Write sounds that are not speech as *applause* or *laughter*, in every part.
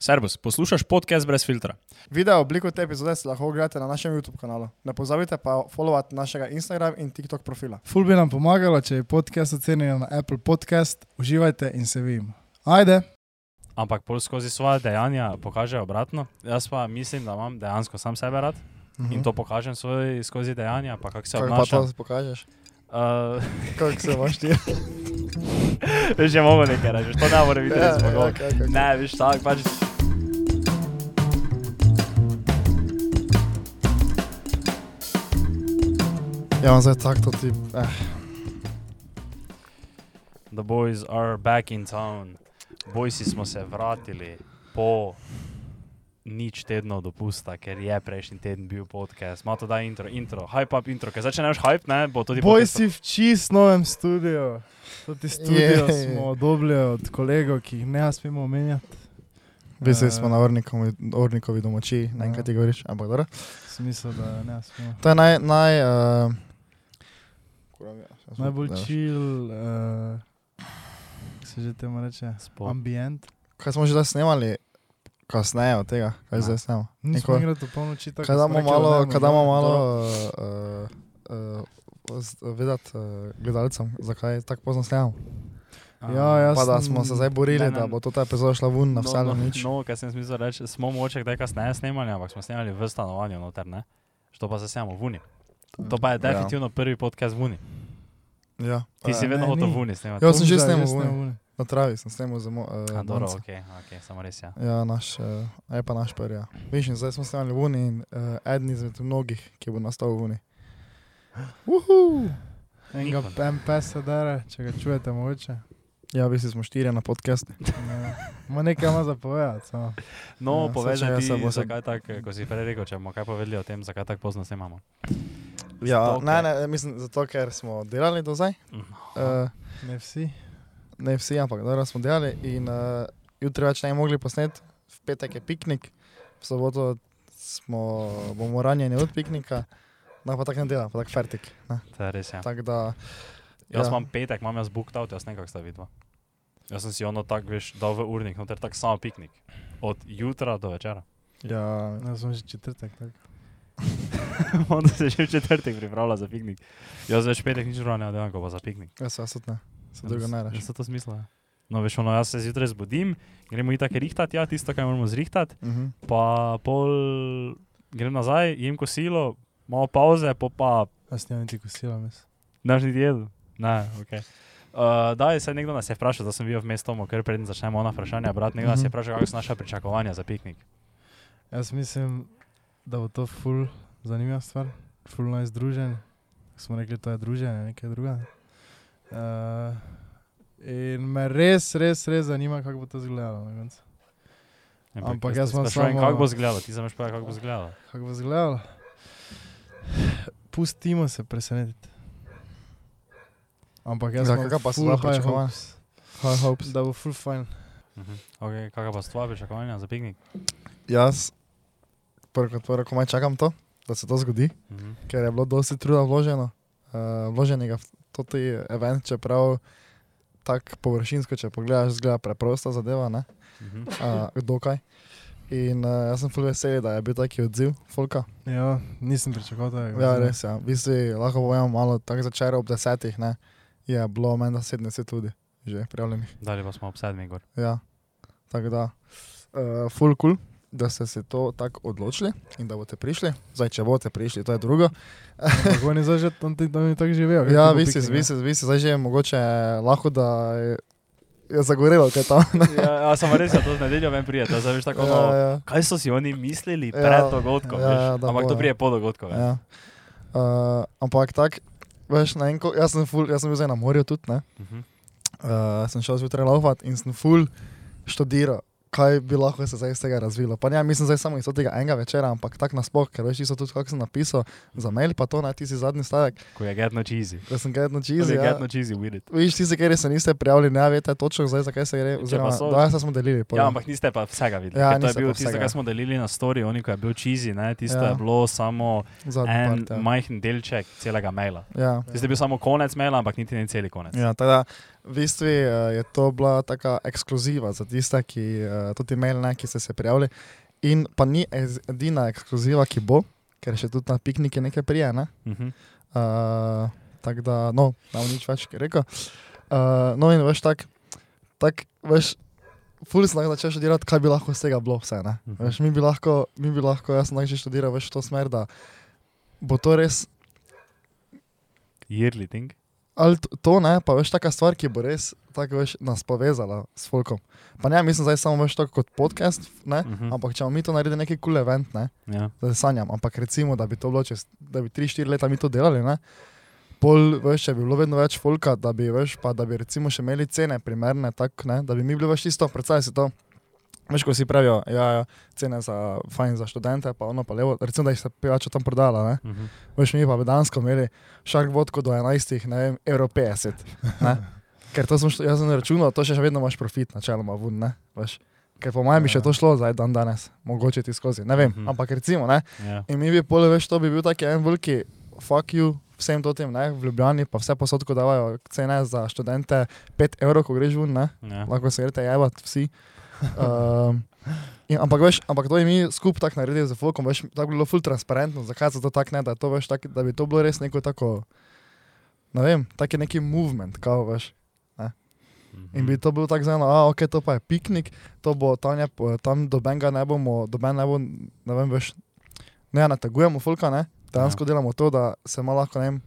Servus, poslušaj podcast brez filtra. Video obliko te epizode si lahko ogledate na našem YouTube kanalu. Ne pozabite pa followati našega Instagram in TikTok profila. Ful bi nam pomagalo, če je podcast ocenjen na Apple Podcast. Uživajte in se vidimo. Ajde! Ampak pol skozi svoje dejanja pokaže obratno. Jaz pa mislim, da imam dejansko sam sebe rad Mhm. in to pokažem svoj, skozi dejanja, pa kako se Kako pa obnašam. to pokažeš? Uh, Kako se imaš ti? *laughs* veš, je mogo nekaj reči, to ne more biti Ja, ja, kaj, kaj. Ne, veš, tako pač. Ja, vam zdaj tako to ti. Eh. The boys are back in town. Bojsi smo se vratili po nič tednov dopusta, ker je prejšnji teden bil podcast. Malo to da intro, intro, hype up intro, ker začneš hype, ne, bo tudi Boj podcast- si v čist novem studiu. Tudi studio Je. smo dobili od kolegov, ki jih ne smemo omenjati. V bistvu Eh, smo na Ornikovi, Ornikovi domači, ne vem, kaj ti govoriš, ampak dobro. Smisel, da ne smemo. To je naj, naj, uh, Najbolj chill, uh, se že temu reče, Spo- ambient. Kaj smo že zdaj snemali, kasneje od tega, kaj Ne. zdaj snemamo. Nismo igrali to polnoči tako. Da malo, ne bomo kaj damo malo uh, uh, vedeti uh, gledalcem, zakaj tako pozno snemamo. Ja, jaz Pa da sem- smo se zdaj borili, Ne, ne. da bo to ta epizoda šla ven na vse ali no, nič. No, kaj sem smisel reči, smo moče kdaj kasneje snemali, ampak smo snemali v stanovanju noter, ne? Što pa se snemamo v Uni. To pa je Ja. definitivno prvi podcast v Uni. Ja. Ti si Eh, vedno hotel ni. v Uni snemati. Ja, sem že snemal v Uni. snemal. Na travi sem snemal za mo, A, uh, dobro, ok, ok, samo res ja. Ja, naš, uh, je pa naš prvi. Ja. Viš, in zdaj smo snemali v Uni in uh, eden izmed mnogih, ki bo nastal v Uni. Uhu! Enega Nikon. MP se dere, če ga čujete mogoče. Ja, v bistvu smo štirje na podcastu. *laughs* Ne. Ma nekaj ima za povedati. samo. No, Ja, povej, jaz ti, se bo se- zakaj tako, ko si prej rekel, če bomo kaj povedali o tem, zakaj tako pozno snemamo. Ja, Zato, ne, ne, mislim, zato ker smo delali do zdaj. Uh, Ne vsi. ne vsi, ampak dobro smo delali in uh, jutri več ne bi mogli posneti, v petek je piknik, v soboto smo, bomo ranjeni od piknika, no pa tako ne dela, pa tako fertik. To je res, ja. Tako da, Jaz ja. imam petek, imam jaz booked out, jaz ne vem, kako sta vidva. Jaz sem si ono tako, veš, dal v urnik, no ter tako samo piknik. Od jutra do večera. ja, Jaz sem že četrtek. Tak. *laughs* Onda se že v četrtek pripravlja za piknik. Jaz več petek nič ne ko pa za piknik. jaz se tudi ne, se drugo ne Jaz reš. se to smisla. No, veš, ono, jaz se zjutraj zbudim, gremo itak rihtati, ja, tisto, kar moramo zrihtati, Uh -huh. pa pol grem nazaj, jem kosilo, malo pauze, pa pa Jaz nimam niti kosila, mislim. boš niti jedel. Ne, ok. Uh, daj, se nekdo nas je vprašal, da sem bil vmes tomu, ker preden začnemo ona vprašanja, brat, nekdo nas je Mhm. vprašal, kakšno so naše pričakovanja za piknik. Jaz mislim, da bo to ful zanimiva stvar, ful naj združen. Smo rekli, to je druženje, nekaj druga. Uh, in me res, res, res zanima, kako bo to izgledalo na koncu. Ampak jaz imam Sprašujem, samo- kako bo izgledalo, ti zameš povedati, kako bo izgledalo. Kako bo izgledalo? Pustimo se presenetiti. Ampak jaz Ja, kakva pa so ful tvoja high hopes, High hopes. Da bo ful fajn. Mhm. Okay, kakšna pa tvoja pričakovanja za piknik? Jaz, prvo kot prvo, komaj čakam to, da se to zgodi. Mhm. ker je bilo dosti truda vloženo, uh, vloženega v to event, čeprav tako površinsko, če pogledaš, zgleda preprosta zadeva, ne, Mhm. uh, dokaj. In uh, jaz sem vesel, da je bil taki odziv, Folka. Ja, nisem pričakoval tega. Ja, res je. Ja. V bistvu lahko povem malo, tako začer ob desetih, ne, je bilo meni 70 tudi, že prijavljenih. Dali pa smo ob sedmih gor. Ja, tako da, uh, full cool. Da ste se to tako odločili in da boste prišli. Zdaj, če boste prišli, to je drugo. Ampak on je zdaj že tam, tako kaj Ja, vi piknik, vi si, vi si zdaj že mogoče lahko, da je, je zagorelo, kaj tam. ja, ja, samo res je to z nedeljo ven prijeti, zdaj veš tako, ja, no, ja, kaj so si oni mislili Ja, pred dogodkom, ja, veš? ja, ampak bo, to ja. prije po dogodku. veš. ja. Uh, ampak tako, veš, na enko, jaz sem, ful, jaz sem bil zdaj na morju tudi, ne. Mhm. Uh, sem šel zjutraj laufat in sem full študiral. Kaj bi lahko se zdaj iz tega razvilo? Pa ne, mislim zdaj samo iz tega enega večera, ampak tako nasploh, ker veš, čisto tudi, kako sem napisal za mail, pa to, ne, ti si zadnji stavek, Ko je getno cheesy. da sem Ko čizi. je Ja. getno cheesy, with it. Viš, ti se, ker se niste prijavili, ne veste točno zdaj, zakaj se gre. Oziroma, so- da, jaz smo delili. pol. Ja, ampak niste pa vsega videli. Ja, Ja, to je bilo tisto, kar smo delili na story, oni, ko je bil cheesy, ne, tisto Ja. je bilo samo Zadnji en part, ja. majhen delček celega maila. Ja. Tisto je bil samo konec maila, ampak niti ne celi konec. Ja, tako da, v bistvu uh, je to bila taka ekskluziva za tiste, ki uh, tudi imeli, ne, ki ste se prijavili. In pa ni edina ekskluziva, ki bo, ker še tudi na piknike nekaj prije. Ne? Mhm. Uh, tako da, no, ne bom nič več rekel. Uh, no, in veš, tako, tak, veš, ful sem začel študirati, kaj bi lahko z tega bilo vse. ne. Mhm. Veš, mi bi lahko, mi bi lahko, jaz sem že študiral veš, v to smer, da bo to res, Yearly thing. Ali to, ne, pa veš, taka stvar, ki bo res tako veš, nas povezala s folkom. Pa ne, mislim zdaj samo veš, tako kot podcast, ne, Mhm. ampak če bomo mi to naredili neki kul cool event, ne, Ja. da sanjam, ampak recimo, da bi to bilo čez, da bi 3-4 leta mi to delali, ne? Pol, veš, če bi bilo vedno več folka, da bi, veš, pa da bi recimo še imeli cene primerne, tak, ne, da bi mi bili več isto, predstavljaj si to. Veš, ko si pravijo, ja, ja, cene za, fajn za študente, pa ono pa levo, recimo, da jih se pijača tam prodala, ne. Mhm. Veš, mi pa bi dansko imeli šark vodko do 11, ne vem, evro 50, ne. *laughs* Ker to sem, jaz sem računal, to še vedno imaš profit, načeloma, vun, ne, veš. Ker po mojem bi še to šlo zdaj dan danes, mogoče ti skozi, ne vem, Mhm. ampak recimo, ne, Ja. In mi bi pole, veš, to bi bil taki en veliki fuck you vsem to tem, ne, v Ljubljani pa vse posodko davajo cene za študente 5 evrov, ko greš ven, ne, Ja. lahko se greste jebat vsi. Um, in, ampak veš, ampak to je mi skup tako naredili z folkom, veš, tako bi bilo full transparentno, zakaj se to tako ne, da, to, veš, tak, da bi to bilo res neko tako, ne vem, taki neki movement, kao veš. In bi to bil tako zelo, a ok, to pa je piknik, to bo tam, je, tam dobenga ne bomo, doben ne bo, ne vem, veš, ne nategujemo folka, ne, dejansko ja. delamo to, da se malo lahko, ne vem,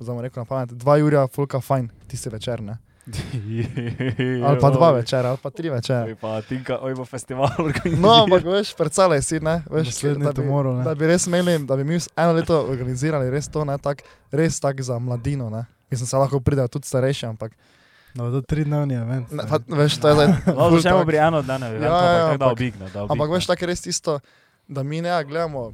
zdaj bom rekel na pamet, dva jurja folka fajn, tisti večer, ne. *laughs* Ali pa dva večera, ali pa tri večera. Oj, pa tinka, oj, bo festival *laughs* No, ampak veš, predstavljaj si, ne, veš, Naslednji da bi, tomorrow, ne. da bi res imeli, da bi mi eno leto organizirali res to, ne, tak, res tak za mladino, ne. Mislim, se lahko pridejo tudi starejši, ampak, No, to tri dnevni event. ne, pa, veš, to je zdaj. *laughs* No, ful začnemo tak- pri eno eventu, Ja, ja, ampak tako da ampak- obigne. da Ampak obigne. veš, tako je res tisto, da mi ne gledamo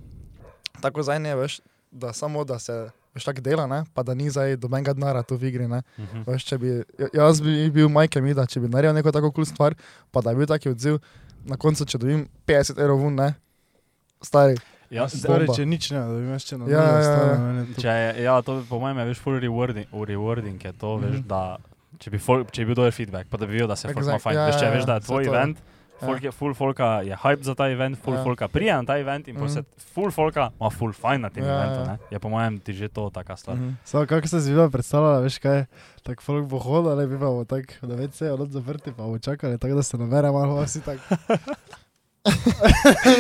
tako za ene, veš, da samo da se veš tako dela, ne? pa da ni zdaj dobenega denara tu v igri. Ne? Mhm. Veš, če bi, ja- jaz bi bil Majke mi, da če bi naredil neko tako kul cool stvar, pa da bi bil taki odziv, na koncu, če dobim 50 evrov ven, ne, stari. Ja, Stari, če nič ne, da bi imaš če na Ja, ja, ja. Če je, ja, to po mojem je veš full rewarding, rewarding je to, veš, Mhm. da če bi, fol, če bi bil dober feedback, pa da bi videl, da se Exact, fajn. ja, Veš, če ja, veš, da je ja, tvoj saj to. Folk je, full folka je hype za ta event, full Ja. folka prija na ta event in Mhm. posebej full folka ima full fajn na tem Ja, eventu. ja. ne. Je po mojem ti že to taka stvar. Mhm. Samo kako se zviva predstavljala, veš kaj, tako folk bo hodil, ali bi pa bo tako, da več se je od zaprti, pa bo čakali, tako da se nabere malo vsi tako. *laughs*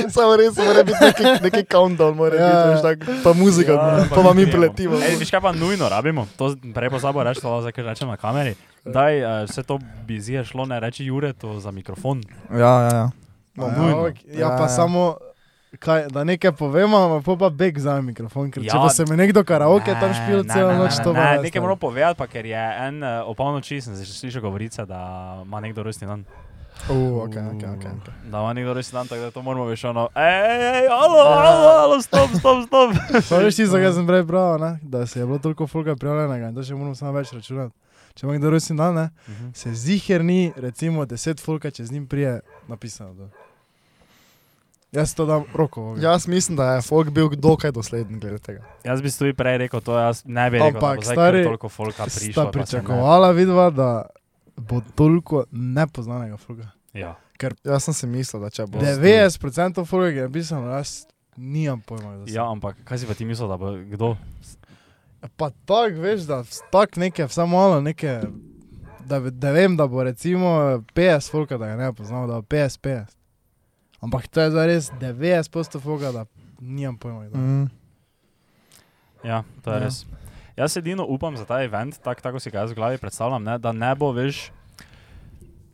Samo res, mora biti neki, neki countdown, mora Ja, biti, veš, tako, pa muzika, Ja, pa vam mi prijemo. priletimo. Ej, Veš kaj pa nujno rabimo? To prej pozabo reči, to zdaj kar rečem na kameri. Daj, uh, vse to bi zije šlo, ne reči Jure, to za mikrofon. Ja, ja, ja. No, nujno. Ja, Ja, pa ja. samo, kaj, da nekaj povemo, pa pa beg za mikrofon, ker če Ja. pa se mi nekdo karaoke tam špil Ne, celo ne, noč, ne, to ne, ne, ne. nekaj moramo povedati, pa ker je en uh, o polnoči, sem že slišal govorice, da ima nekdo rojstni dan. Uh, ok, ok, ok. ok. Da ima nekdo rojstni dan, tako da to moramo več ono. Ej, ej, alo, alo, alo, stop, stop, stop. Pa veš ti, zakaj *laughs* sem prej bral, ne? da se je bilo toliko folka prijavljenega in to še moramo samo več računati. Če ima kdo rojstni dan, ne? Mhm. se ziher ni, recimo, deset folka, če z njim prije napisano. To. Jaz to dam roko. ogenj. Jaz mislim, da je folk bil dokaj dosleden glede tega. Jaz bi tudi prej rekel, to jaz ne bi rekel, da Ampak, stari, toliko folka prišlo. Ne- pričakovala vidva, da bo toliko nepoznanega folka. Ja. Jaz sem si mislil, da če bo. 90% folka, ki je napisano, jaz nimam pojma. ja, ampak kaj si pa ti mislil, da bo kdo? Pa tako, veš, da tak nekaj, vsaj malo nekaj, da, da vem, da bo recimo 50 folka, da ga ne poznam, da bo 50-50. Ampak to je za res 90% folka, da nimam pojma. kdo. Mm. Ja, to je Ja. ja. res. Jaz edino upam za ta event, tak, tako si ga jaz v glavi predstavljam, ne, da ne bo več,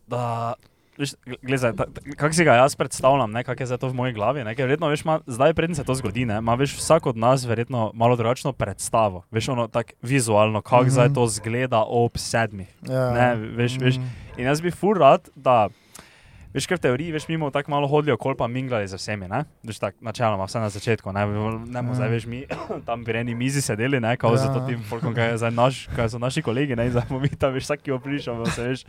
da. Veš, gledaj, kako si ga jaz predstavljam, ne, kako je zdaj to v moji glavi. Ne, verjetno, veš, ma, zdaj, preden se to zgodi, ima veš, vsak od nas verjetno malo drugačno predstavo. Veš, ono tako vizualno, kako mm Mhm. -hmm. zdaj to zgleda ob sedmih. Ja. Ne, veš, veš, Mm. In jaz bi fur rad, da, veš, ker v teoriji, veš, mimo tako malo hodijo, kol pa minglali z vsemi, ne? Veš, tako, načeloma, vse na začetku, ne, ne bomo Ja. zdaj, veš, mi *coughs* tam pri eni mizi sedeli, ne, kao Ja. ja. za to tim folkom, kaj, naš, kaj so naši kolegi, ne, in zdaj bomo mi tam, veš, vsak, ki bo prišel, bomo se, veš,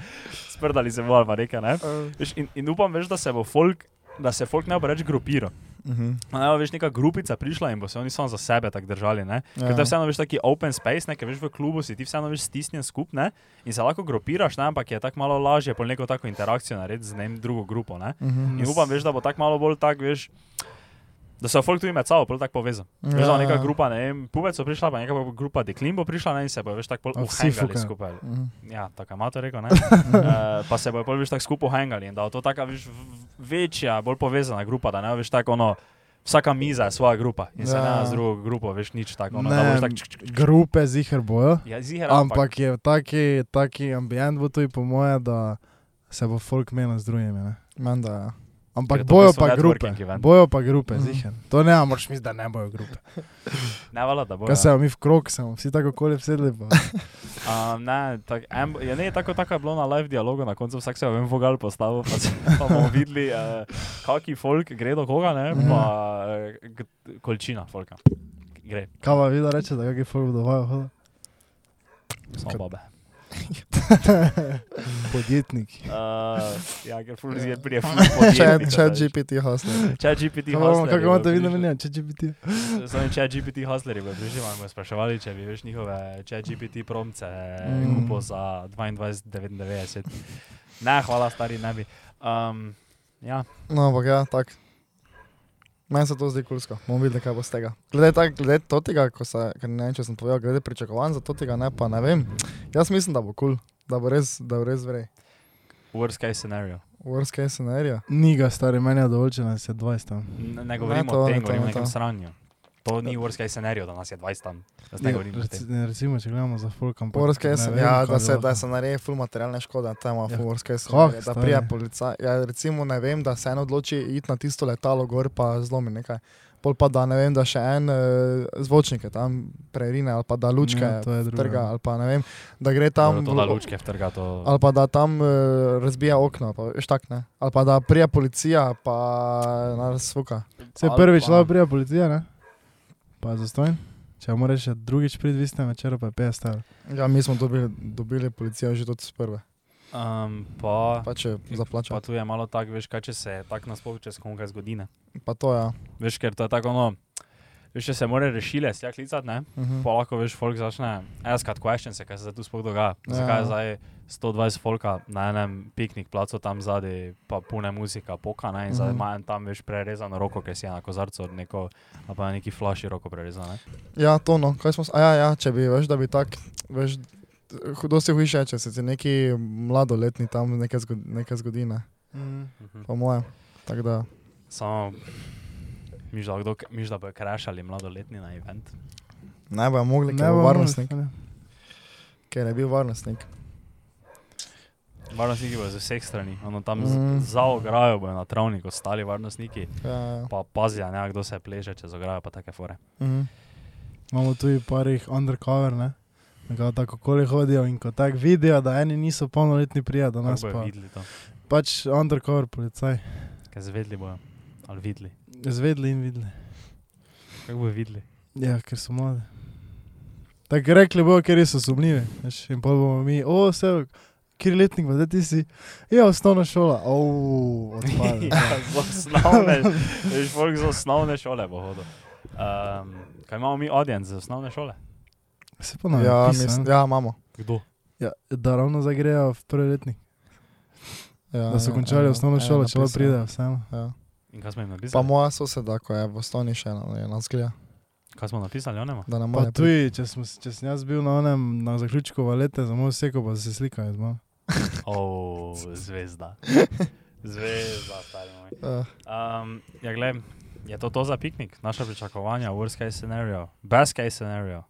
sprdali se bo ali pa nekaj, ne. Uh, Veš, in, in upam, veš, da se bo folk, da se folk ne bo reč grupiral. Mhm. Ne, veš, neka grupica prišla in bo se oni samo za sebe tako držali. Ne? Ja. Ker to je vseeno veš, taki open space, ne? ker veš v klubu si ti vseeno veš stisnjen skupaj in se lahko grupiraš, ne? ampak je tako malo lažje pol neko tako interakcijo narediti z ne vem, drugo grupo. Ne? Mhm. In upam, veš, da bo tako malo bolj tak, veš, da so folk tudi med sabo tako povezani. Ja, veš, bo neka ja. grupa, ne vem, pubec so prišla, pa neka grupa deklin bo prišla ne? in se bo veš tako uhengali fukajo. skupaj. Mhm. Ja, tako ima to rekel, ne? uh, *laughs* pa se bo bolj veš tako skupaj uhengali in da bo to taka veš, v- večja, bolj povezana grupa, da ne bo veš tako ono. Vsaka miza je svoja grupa in se Ja. ne z drugo grupo, veš nič tako. Ono, Ne, tak, čk, čk, čk, Grupe ziher bojo. ja, ziher, Ampak je taki, taki ambient bo tudi po moje, da se bo folk menil z drugimi. Menda, ja. Ampak je bojo pa grupe. Bojo pa grupe, Mhm. ziher. To ne, a moraš misliti, da ne bojo grupe. *laughs* ne vala, da bo. Kaj se mi v krog, smo vsi tako okoli sedeli. Pa. *laughs* Um, ne, tak, em, ja, ne, tako, tako je bilo na live dialogu, na koncu vsak se je v en vogal postavil, pa, se, pa bomo videli, uh, kakšen folk gre do koga, ne, Mhm. pa uh, g- količina folka. Gre, Kaj pa vi da reče, da kakšen folk dovajo samo Kad- babe. *laughs* Podjetnik. *laughs* Uh, ja, ker ful zir prije ful Chat, podjetnika, chat veš. GPT hostler. Chat GPT hustlerji kako imate vi namenjeno, če če biti? Sami chat GPT *laughs* hustlerji bojo prišli, vam bojo spraševali, če bi veš njihove chat GPT promce Mm. kupil za 22,99. Ne, hvala stari, ne bi. Um, ja, No, ampak ja, tako. Meni se to zdi kulsko, bomo videli, kaj bo z tega. Glede, tak, glede tega, ko se, ker ne vem, če sem povedal, glede pričakovanj za tega, ne pa ne vem. Jaz mislim, da bo kul, cool, da bo res, da bo res vrej. worst case scenario. Worst case scenario. Ni ga, stari, meni je dovolj, če nas je 20 tam. Ne, ne govorimo to, o ne tem, to, govorimo o ne nekem to. sranju. To ni worst case scenario, da nas je 20 tam. Ne Ja, ne, Recimo, če gledamo za folk, ampak. Worst case, ne vem, ja, da se, da se naredi full materialne škode, to ima Ja, full worst case scenario. Da stari? prija policaj, ja, recimo ne vem, da se en odloči iti na tisto letalo gor pa zlomi nekaj. Pol pa da ne vem, da še en uh, zvočnik je tam prerine ali pa da lučke Ja, to je drugo. trga ali pa ne vem, da gre tam. Dobro, To, da lučke vtrga, to... Ali pa da tam uh, razbija okno, pa, veš tak ne. Ali pa da prija policija, pa nas svuka. Se prvič lahko prija policija, ne? Pa je zastojn. Če moraš še drugič priti v istem večeru, pa je 50 evrov. Ja, mi smo dobili, dobili policijo že s prve. Um, pa, Pa če pa zaplača. tu je malo tako, veš, kaj če se tako nasploh, če se komu kaj zgodi. Ne? Pa to ja. Veš, ker to je tako ono, veš, če se more rešile, si ja klicati, ne? Mhm. Pa lahko veš, folk začne askat questions, kaj se zdaj tu sploh dogaja. Ja. Zakaj je zdaj 120 folka na enem piknik placu tam zadaj, pa pune muzika, poka, ne? In zdaj Mhm. ima en tam veš prerezano roko, ker si je na kozarcu od neko, ali pa neki flaši roko prerezano. ne. Ja, to no, kaj smo, a ja, ja, če bi, veš, da bi tak, veš, hudo si hujše, če se ti neki mladoletni tam nekaj, zgodi, nekaj zgodi, ne, Mhm. po mojem. Tako da, Samo, miš da, kdo, miš da bojo krašali mladoletni na event. ne bojo mogli, ker je bo bil varnostnik, ker je bil varnostnik. Varnostniki bojo z vseh strani, ono tam mm. za ograjo bojo na travniku ostali varnostniki, Ja, ja. pa pazijo, ne, kdo se pleže čez ograjo, pa take fore. Mhm. Imamo tudi parih undercover, ne? Nekako tako okoli hodijo in ko tako vidijo, da eni niso polnoletni prija do Kako nas, pa videli to? pač undercover policaj. Kaj zvedli bojo? Ali videli? Zvedli in videli. Kako bojo videli? Ja, ker so mladi. Tako rekli bojo, ker so sumljivi. In pa bomo mi, o, vse, kjer letnik, pa zdaj ti si, ja, osnovna šola, o, odpade. *laughs* ja, osnovne, veš, folk z osnovne šole bo hodil. Um, kaj imamo mi audience z osnovne šole? Se pa nam Ja, mislim, ja, imamo. Kdo? ja, da ravno zagrejo v prvi letnik. Ja, Da so ja, končali ja, osnovno ja, šolo, če pa napisal. pridejo, vseeno. Ja. In kaj smo jim Pa napisali? moja soseda, ko je v osnovni še na, je nas gleda, Kaj smo napisali, da Pa more priti. tudi, če, smo, če sem jaz bil na onem, na zaključku valete, za moj seko, pa se slikajo z mano. *laughs* *laughs* O, zvezda. Zvezda, stari moj. Um, *laughs* ja, gled, je to to za piknik? Naša pričakovanja, worst case scenario, best case scenario.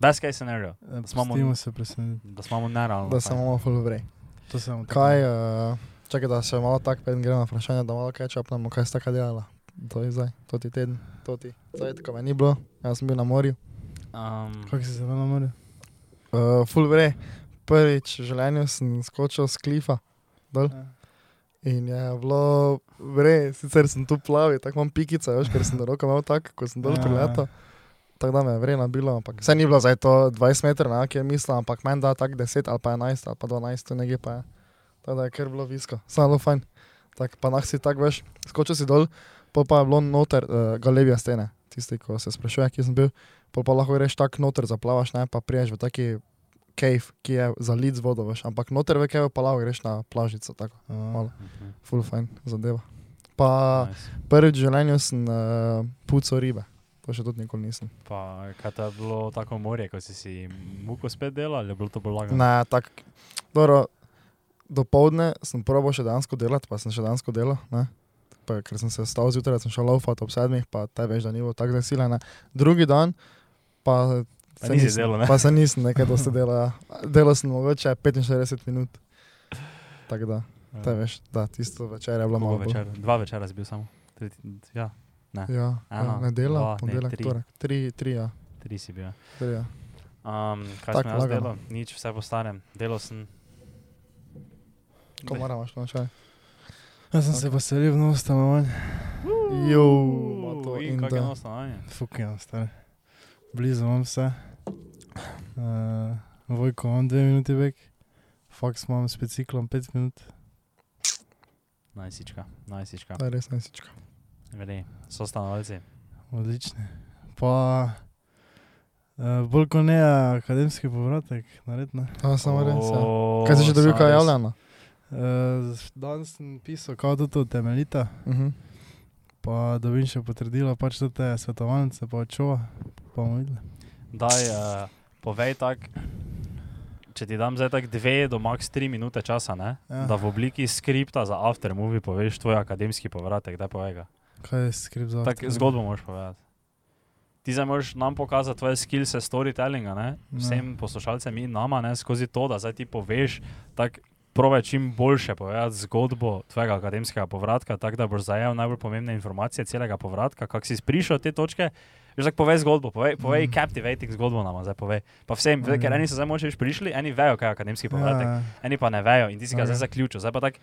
Best case scenario, smo mu- Pustimo se presenetiti. da smo mu nerealno. da se imamo full vrej. To samo tako. Kaj, uh, čakaj, da še malo tako, preden gremo na vprašanje, da malo kaj čapnemo, kaj sta kaj delala. To je zdaj, to ti teden, to ti. Zdaj, tako me ni bilo, jaz sem bil na morju. Um, Kako si se vam namoril? Uh, full vrej. Prvič v življenju sem skočil z klifa dol in je bilo vrej, sicer sem tu plavil, tako imam pikice, veš, ker sem do roka imel tako, ko sem dol Ja. priletel. Tako da me je vrej nabilo, ampak vse ni bilo zdaj to 20 metrov, na kjer mislim, ampak meni da tako 10 ali pa 11 ali pa 12, tu nekje pa je. Tako da je kar bilo visko, samo fajn. Tak, pa nah si tako veš, skočil si dol, pol pa je bilo noter, uh, galebija stene, tisti, ko se sprašuje, kje sem bil, pol pa lahko greš tak noter, zaplavaš, ne, pa priješ v taki cave, ki je zalit z vodo, veš, ampak noter v cave pa lahko greš na plažico, tako, A, malo. Mhm. full fine zadeva. Pa Nice. prvič v življenju sem uh, pucal ribe, to še tudi nikoli nisem. Pa kaj je bilo tako morje, ko si si muko spet delal, ali je bilo to bolj lagano? Ne, tako, dobro, do povdne sem probal še dansko delati, pa sem še dansko delal, ne. Pa, ker sem se stal zjutraj, sem šel laufat ob sedmih, pa te veš, da ni bilo tako zasilene. Drugi dan pa Pa nisi nisem, delal, ne? pa se nisem nekaj dosti delal. Ja. Delal sem mogoče 45 minut. Tako da, te veš, da tisto večer je bilo malo. Večer? Dva večera si bil samo. Tri, ja, Ja, Eno, ja ne, ponedeljek, tri. torek. Tri, tri, ja. tri si bil. Tri, ja. Um, kaj Tako, sem jaz delal? Nič, vse po starem. Delal sem. Ko moramo še na čaj. Jaz sem se poselil v novo stanovanje. Jo, to in in je da. novo stanovanje? Fuk je, stari. Blizu imam vse. Uh, Vojko imam dve minuti bek. Faks imam s biciklom pet minut. Najsička, najsička. Je res najsička. Vedi, so stanovalci. Odlični. Pa uh, bolj kot ne akademski povratek, nared ne. A, samo res. Ja. Kaj si že dobil, kaj res. javljeno? Uh, danes sem pisal, kako to temeljita. Uh -huh. Pa dobim še potrdilo, pač to te svetovalnice, pa očova. Pa bomo videli. Daj, uh, povej tak, če ti dam zdaj tak dve do max tri minute časa, ne? Ja. da v obliki skripta za aftermovie poveš tvoj akademski povratek, da povej ga. Kaj je skript za Tak zgodbo moraš povedati. Ti zdaj moraš nam pokazati tvoje skillse storytellinga, ne? Vsem poslušalcem in nama, ne? skozi to, da zdaj ti poveš, tako prove čim boljše povedati zgodbo tvojega akademskega povratka, tako da boš zajel najbolj pomembne informacije celega povratka, kako si prišel te točke. Veš, tako povej zgodbo, povej, povej Mm. captivating zgodbo nama, zdaj povej. Pa vsem, Ja, ker ja. eni so zdaj moče prišli, eni vejo, kaj je akademski povratek, Ja, eni pa ne vejo in ti si ga Ja, zdaj ja. zaključil. Zdaj pa tako,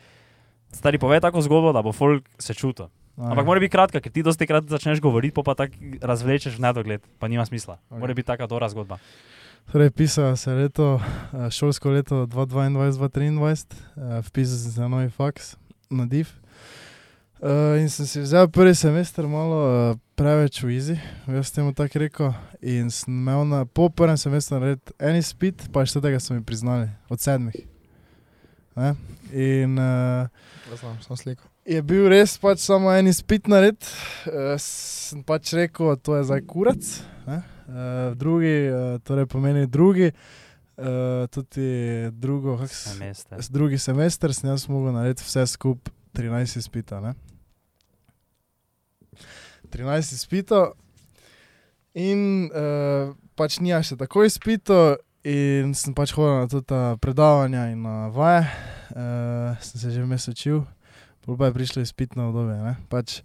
stari povej tako zgodbo, da bo folk se čutil. Ampak mora biti kratka, ker ti dosti krat začneš govoriti, pa pa tako razvlečeš v nedogled, pa nima smisla. Ok. Mora biti taka dobra zgodba. Torej, pisalo se je leto, eh, šolsko leto 2022-2023, eh, vpisal sem se na novi faks, na div. Uh, in sem si vzel prvi semester malo uh, preveč v izi, jaz temu tako rekel. In sem imel na, po prvem semestru narediti en izpit, pa še tega so mi priznali, od sedmih. Ne? In uh, znam, sem sliko. je bil res pač samo en izpit nared. Uh, sem pač rekel, to je zdaj kurac. Uh, drugi, uh, torej pomeni drugi, uh, tudi drugo, kako se Semester. Drugi semester sem jaz mogel narediti vse skupaj 13 izpita. Ne? 13 izpitov, in uh, pač nija še tako izpito, in sem pač hodil na ta predavanja in na vaje, uh, sem se že vmes učil, pa je prišlo izpitno obdobje. Pač,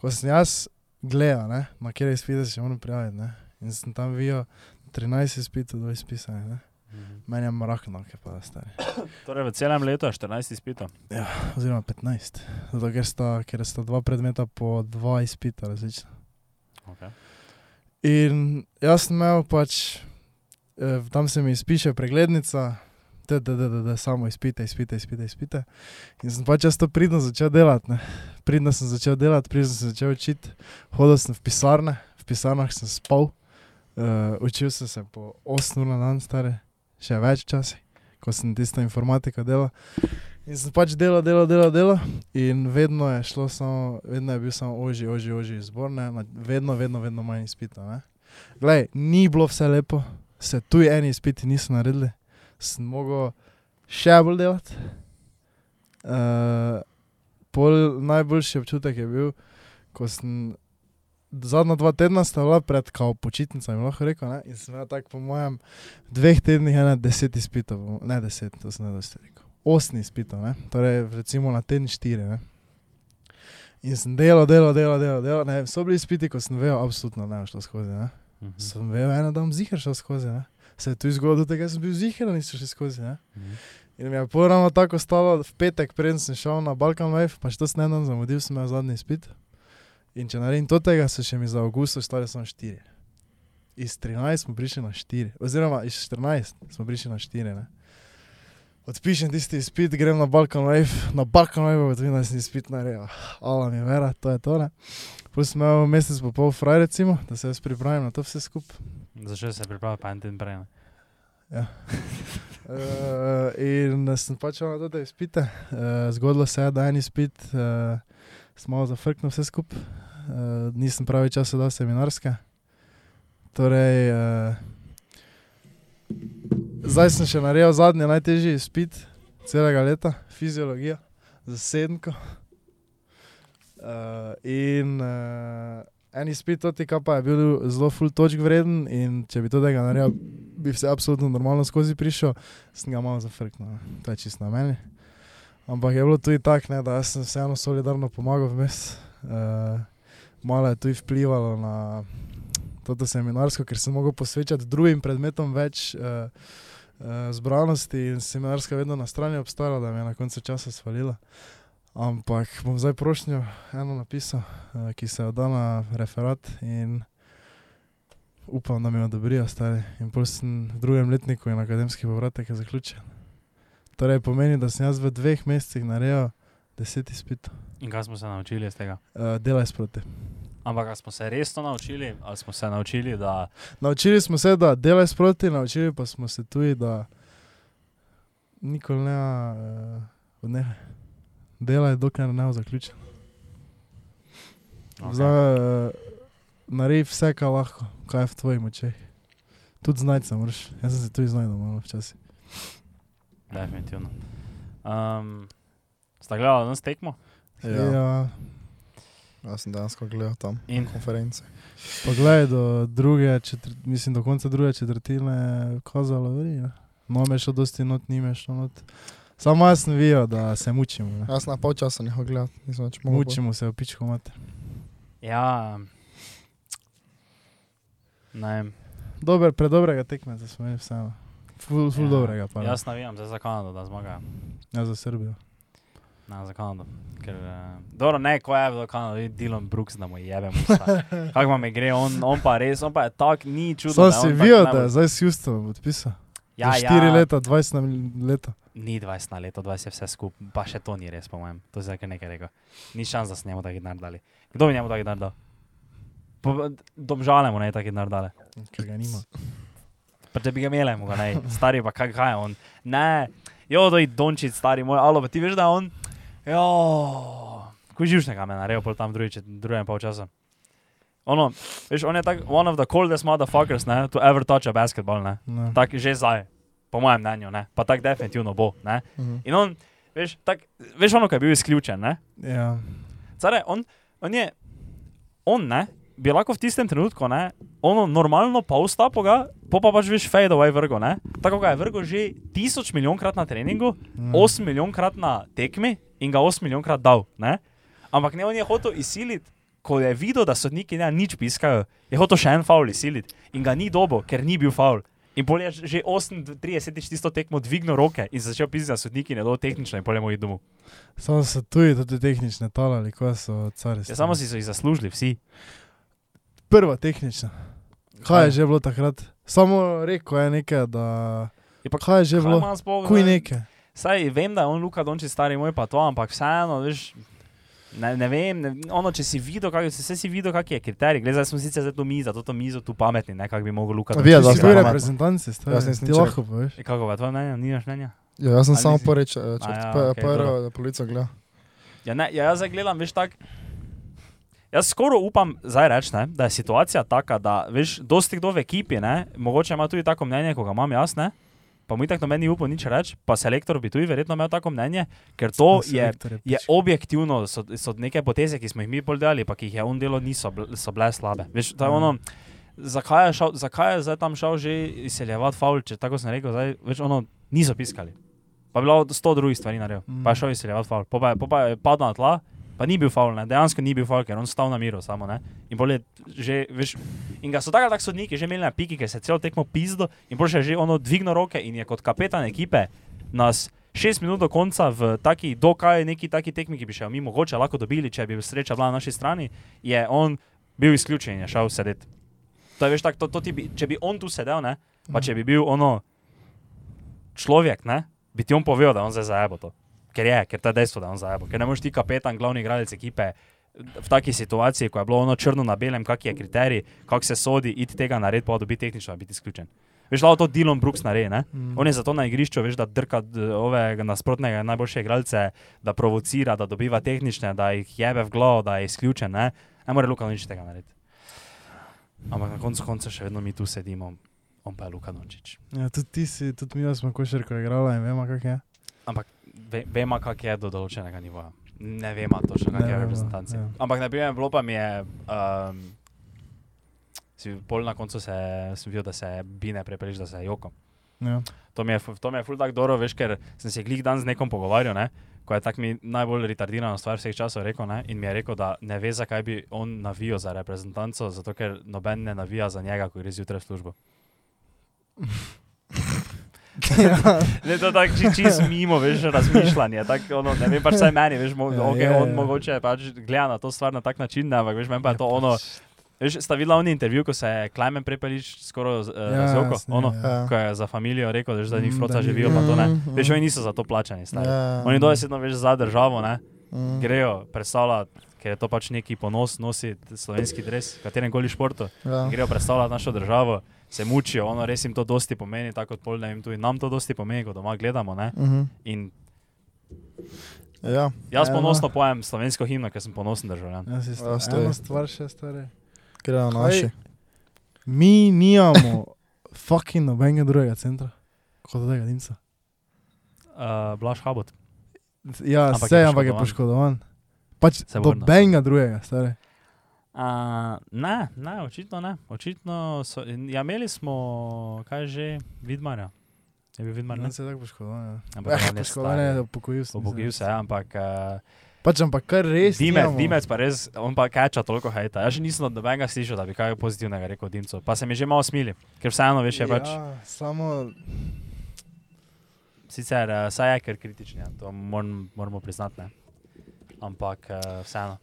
ko sem jaz gledal, ne, na kjer izpite se še moram prijaviti, ne, in sem tam videl 13 izpitov, 2 izpisane. Ne. Mhm. Meni je mrakno, ki pa je stari. *clears throat* Torej, v celem letu je 14 izpitov. oziroma 15. Zato, ker, sta, ker sta dva predmeta po dva izpita različna. Okay. In jaz sem imel pač, eh, tam se mi izpiše preglednica, da, da, da, da, da samo izpite, izpite, izpite, izpite. In sem pač jaz to pridno začel delati. Ne. Pridno sem začel delati, pridno sem začel učiti. Hodil sem v pisarne, v pisarnah sem spal, uh, učil sem se po 8 ur na dan, stare, še več časi, ko sem tisto informatiko delal. In sem pač delal, delal, delal, delal. In vedno je šlo samo, vedno je bil samo oži, oži, oži izbor, ne, vedno, vedno, vedno manj izpita. ne. Glej, ni bilo vse lepo, se tu eni izpiti niso naredili, sem mogel še bolj delati. Uh, najboljši občutek je bil, ko sem zadnja dva tedna sta bila pred kao počitnicami, lahko rekel, ne? in sem imel tako po mojem dveh tednih ena deset izpitov, ne deset, to sem ne dosti rekel. Osem izpitov, ne? torej recimo na teden štiri. Ne? In sem delal, delal, delal, delal, delal. Ne, so bili izpiti, ko sem vedel, absolutno ne šlo skozi. Ne? Mhm. Sem vedel, eno da bom zihar šel skozi. Ne? Se je tu zgodilo, da sem bil zihar, niso šli skozi. Ne? Mhm. In mi je porano tako stalo, v petek, preden sem šel na Balkan Wave, pa še to eno zamudil, sem imel zadnji izpit. In če naredim to tega, so še mi za avgust ostale samo štiri. Iz 13 smo prišli na 4, oziroma iz 14 smo prišli na 4. Ne? odpišem tisti izpit, grem na Balkan Wave, na Balkan Wave pa vidim, da sem izpit naredil. Ala mi vera, to je to. Plus sem imel mesec pa pol fraj recimo, da se jaz pripravim na to vse skupaj. Začel se pripravljati, pa en teden prej. Ja. Uh, *laughs* in sem pač na te izpite. Uh, zgodilo se je, da je en izpit, uh, sem malo zafrknil vse skupaj. Uh, nisem pravi čas dal seminarske. Torej, uh, zdaj sem še naredil zadnji najtežji izpit celega leta, fiziologija, za sedemko. Uh, in uh, en izpit, toti, ki pa je bil zelo full točk vreden, in če bi to tega naredil, bi vse absolutno normalno skozi prišel, sem ga malo zafrknil, ne. to je čisto na meni. Ampak je bilo tudi tako, ne, da sem vseeno solidarno pomagal vmes. Uh, malo je tudi vplivalo na to seminarsko, ker sem mogel posvečati drugim predmetom več uh, uh, zbranosti in seminarska vedno na strani obstala, da me je na koncu časa svalila. Ampak bom zdaj prošnjo eno napisal, uh, ki se je oddal na referat in upam, da mi jo odobrijo stari. In pol sem v drugem letniku in akademski povratek je zaključen. Torej pomeni, da sem jaz v dveh mesecih naredil deset izpitov. In kaj smo se naučili iz tega? Uh, delaj sproti. Ampak smo se resno naučili, ali smo se naučili, da Naučili smo se, da delaj sproti, naučili pa smo se tudi, da nikoli ne uh, odnehaj. Delaj, dokler ne bo zaključen. Ok. Zdaj, uh, naredi vse, kar lahko, kaj je v tvojih močeh. Tudi znati se moraš. Jaz sem se tudi znašel malo včasih. Definitivno. Um, sta gledala danes tekmo? Ja. Ja. Jaz sem dejansko gledal tam In konference. Poglej, do druge, četr, mislim, do konca druge četrtine je kazalo, veri. No, me še dosti not, nime še not. Samo jaz sem videl, da se mučimo. Ne. Jaz na pol časa nehal gledati, nisem več mogel. Mučimo se v pičko mater. ja. Ne. Dober, predobrega tekmeca smo imeli vseeno. Ful, ful ja. dobrega pa. ne. Jaz navijam zdaj za Kanado, da zmaga. Ja, za Srbijo. Na, za Kanado. Ker, uh, dobro, ne, ko je bilo Kanado, vidi Dylan Brooks, da mu jebe musta. *laughs* Kako vam je gre, on, on pa res, on pa je tak, ni čudno. Sam da si videl, da je zdaj s Houstonom podpisal. Ja, Za 4 ja, leta, 20 na leto. Ni 20 na leto, 20 je vse skupaj, pa še to ni res, po mojem. To je zdaj nekaj rekel. Ni šans, da se njemu taki denar dali. Kdo bi njemu taki denar dal? Po- Domžale mu ne taki denar dali. Ker ga nima. Pa če bi ga imeli, mu ga ne. Stari pa kaj, kaj je on. Ne, jo, doj Dončić, stari moj, alo, pa ti veš, da je on. Jo, ko živšnega me naredil, pol tam drugi, drugem pol časa. Ono, veš, on je tak one of the coldest motherfuckers, ne, to ever touch a basketball, ne. No. Tak že zdaj, po mojem mnenju, ne. Pa tak definitivno bo, ne. Mhm. In on, veš, tak, veš ono, kaj je bil izključen, ne. Ja. Care, on, on je, on ne, bi lahko v tistem trenutku, ne, ono normalno pa vstapo ga, po pa pač veš fade away vrgo, ne. Tako ga je vrgo že tisoč milijonkrat na treningu, Mm. 8 milijonkrat na tekmi in ga 8 milijonkrat dal, ne. Ampak ne, on je hotel izsiliti, ko je videl, da sodniki ne nič piskajo, je hotel še en faul izsiliti in ga ni dobo, ker ni bil faul. In pol je že 38 tisto tekmo dvignil roke in začel pisati, da sodniki ne do tehnično in pol je moj domov. Samo so tudi tudi tehnične talali, ko so cari. Ja, samo si so jih zaslužili vsi. Prva tehnična. Kaj je že bilo takrat? Samo rekel je nekaj, da... Je pa Kaj je že bilo? Kuj nekaj. Saj vem, da je on Luka Dončić stari moj pa to, ampak vseeno, veš, ne, ne vem, ne, ono, če si videl, kak, se si videl, kak je kriterij. Glede, zdaj smo sicer za to mizo, to, to mizo tu pametni, ne, kak bi mogel Luka Vi je Ti dosti si Dončić. bil pametno. reprezentanci, stari. Jaz nisem Ti nič lahko poveš. E, Kako pa tvoje mnenje, nimaš mnenja? Ja, jaz sem Ali samo prvič, A črt, ja, ja, okej, prvo polico gledal. Ja, ne, ja, jaz zdaj gledam, veš, tak. Jaz skoraj upam zdaj reči, ne, da je situacija taka, da veš, dosti kdo v ekipi, ne, mogoče ima tudi tako mnenje, kot ga imam jaz, ne, pa mu tako meni upal nič reči, pa selektor bi tudi verjetno imel tako mnenje, ker to je je pič. objektivno, so, so neke poteze, ki smo jih mi bolj delali, pa ki jih je on delo, niso so bile slabe. Veš, to je Mhm. ono, zakaj je, šel, zakaj je zdaj tam šel že izseljevati faul, če tako sem rekel, zdaj, več ono, niso piskali. Pa je bilo sto drugih stvari naredil, Mhm. pa je šel izseljevati faul, pa, je- pa je padel na tla. Pa ni bil faul, ne? dejansko ni bil faul, ker on stal na miru samo. Ne? In, pol je že, veš, in ga so tako tak sodniki že imeli na piki, ker se celo tekmo pizdo in pol še je že ono dvignil roke in je kot kapetan ekipe nas šest minut do konca v taki, dokaj neki taki tekmi, ki bi še mi mogoče lahko dobili, če bi sreča bila na naši strani, je on bil izključen in je šel sedeti. To je, veš, tak, to, to ti bi, če bi on tu sedel, ne, pa če bi bil ono človek, ne, bi ti on povedal, da on zdaj zajebo to. Ker je, ker je dejstvo, da je on zajebo. Ker ne moreš ti kapetan, glavni igralec ekipe v taki situaciji, ko je bilo ono črno na belem, kak je kriterij, kako se sodi, iti tega narediti, pa dobiti tehnično, biti izključen. Veš, lahko to Dylan Brooks naredi, ne? Mm. On je zato na igrišču, veš, da drka ovega nasprotnega najboljše igralce, da provocira, da dobiva tehnične, da jih jebe v glavo, da je izključen. Ne, ne more Luka nič tega narediti. Ampak na koncu konca še vedno mi tu sedimo, on pa je Luka Dončić. Ja, tudi ti si, tudi mi smo košarko igrali in vemo, kak je. Ve, vemo, kak je do določenega nivoja. Ne vemo točno, kak Ne je vemo, reprezentanci. ja. Ampak, na primer, bilo pa mi je. Um, si pol na koncu se, sem videl, da se Bine prepeliš, da se Joko. Ja. To mi je, to mi je ful tak dobro, veš, ker sem se glih dan z nekom pogovarjal, ne, ko je tak mi najbolj retardirana stvar vseh časov rekel, ne, in mi je rekel, da ne ve, zakaj bi on navijal za reprezentanco, zato ker noben ne navija za njega, ko gre zjutraj v službo. *laughs* *laughs* Ne, to je tako či, čist mimo, veš, razmišljanje. Tak, ono, ne vem, pač saj meni, veš, mo, Ja, okay, ja, on ja. mogoče pač gleda na to stvar na tak način, ne, ampak veš, meni pa je to ono. Veš, sta videla oni intervju, ko se je Klemen prepelič skoraj uh, Ja, razjoko, jasno, ono, ja. Ja. ko je za familijo rekel, veš, da Mm, njih flota da ni- živijo, pa to ne. Mm, Veš, mm. oni niso za to plačani, stari. Ja. Oni dojesedno veš za državo, ne, Mm. grejo predstavljati, ker je to pač neki ponos nositi slovenski dres, v katerem koli športu. Ja. Grejo predstavljati našo državo, se mučijo, ono res jim to dosti pomeni, tako kot pol, ne vem, tudi nam to dosti pomeni, ko doma gledamo, ne. Mhm. In Ja. jaz Ja, ponosno pojem slovensko himno, ker sem ponosen državljan. Ja, si Ja, sta, stoji. ena stvar še stare. Grejo naši. Mi nimamo *laughs* fucking nobenega drugega centra, kot tega Dimca. Uh, Blaž Habot. Ja, Ampak vse, je ampak je poškodovan. Pač vrne. nobenega drugega, stare. Uh, ne, ne, očitno ne. Očitno so, ja, imeli smo, kaj že, Vidmarja. Je bil Vidmar, ne? On se je tako poškodovan. ja. Ampak Eh, on je upokojil se. Upokojil se, ja, ampak uh, Pač ampak kar res. Dimec, nimamo. Dimec pa res, on pa kača toliko hejta. Jaz še nisem od nobenega slišal, da bi kaj pozitivnega rekel Dimcu. Pa se mi že malo smili, ker vseeno veš, je pač, Ja, samo sicer uh, saj je kar kritičen, ja, to moram, moramo priznati, ne. Ampak uh, vseeno,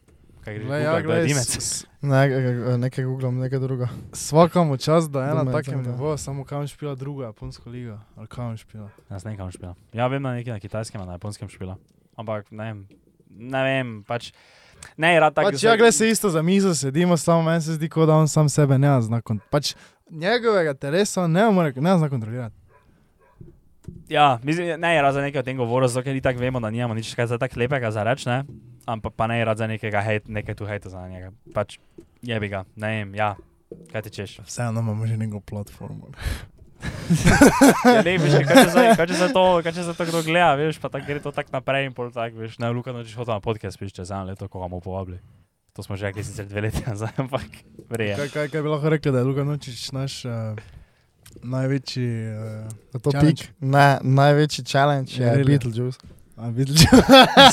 kaj gre, Glej, ja, ja, Dimec. Ne, e, nekaj googlam, nekaj druga. Svakamo čas, da na Dumaj, takem da. nivoju, samo kam špila druga japonska liga. Ali kam špila. Jaz ne vem, kam špila. Ja, vem, da nekaj na kitajskem, na japonskem špila. Ampak ne vem, ne vem, pač ne rad tako. Pač, ja, gled se isto za mizo sedimo, samo meni se zdi, kot da on sam sebe ne zna kontrolirati. Pač njegovega telesa ne more, ne zna kontrolirati. Ja, mislim, ne za nekaj o tem govoril, zato ker ni tako vemo, da nimamo nič kaj za tako lepega za reči, ne? Ampak pa ne je rad za nekega hejt, nekaj tu hejta za njega. Pač jebi ga, ne vem, ja, kaj ti češ. Vseeno imamo že neko platformo. *laughs* Ja, ne veš, kaj če za, kaj če za to, kaj če za to kdo gleda, veš, pa tako gre to tako naprej in pol tako, veš, ne, Luka nočeš hotel na podcast, piš čez eno leto, ko bomo povabili. To smo že rekli sicer dve leti nazaj, *laughs* ampak vreje. Kaj, kaj, kaj bi lahko rekli, da je Luka Nočič naš uh, največji. Uh, Je to Challenge. pik? Ne, največji challenge je really. Beetlejuice. A videli?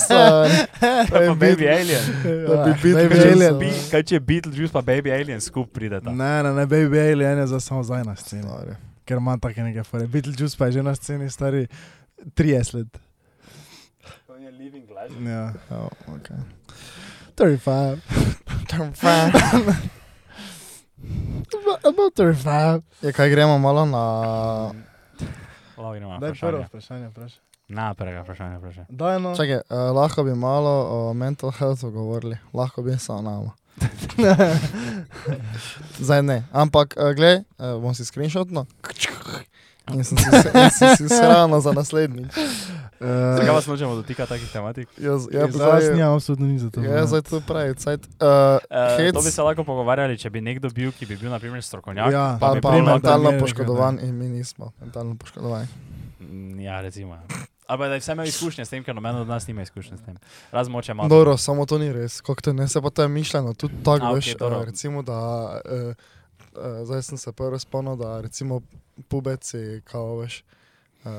Sorry. *laughs* To je pa Baby Alien. *laughs* Da bi Baby Beetlejuice, Alien. Kaj če Beetlejuice pa Baby Alien skup prideta? Ne, ne, ne, Baby Alien je za samo zdaj na sceni. Sorry. Ker ima take neke fore. Beetlejuice pa je že na sceni stari 30 let. On je living legend. Ja. Oh, okay. 35. About 35. Je, kaj gremo malo na... Na Daj prvo vprašanje. vprašanje, vprašaj. Na prvega vprašanja, vprašanje. Daj no. Čakaj, uh, lahko bi malo o mental healthu govorili, lahko bi samo nama. *laughs* Zdaj ne, ampak uh, gled, uh, bom si screenshotno. In sem si, *laughs* in sem si shrano za naslednjič. Zakaj Uh, vas nočemo dotikati takih tematik? Jaz, ja, ja, zdaj zdaj, nimam absolutno nič za to. ja, zdaj to pravi, cajt. Uh, Uh, Hec. to bi se lahko pogovarjali, če bi nekdo bil, ki bi bil naprimer strokovnjak. Ja, pa, bi pa pri mentalno poškodovan in mi nismo mentalno poškodovani. Mm, Ja, recimo. Ampak da je vse imel izkušnje s tem, ker noben od nas nima izkušnje s tem. Razen moče malo. Dobro, samo to ni res, kako te ne se pa to je mišljeno, tudi tako okej, veš, dobro. uh, recimo da, uh, uh, zdaj sem se prvo spomnil, da recimo pubeci, kao veš, uh,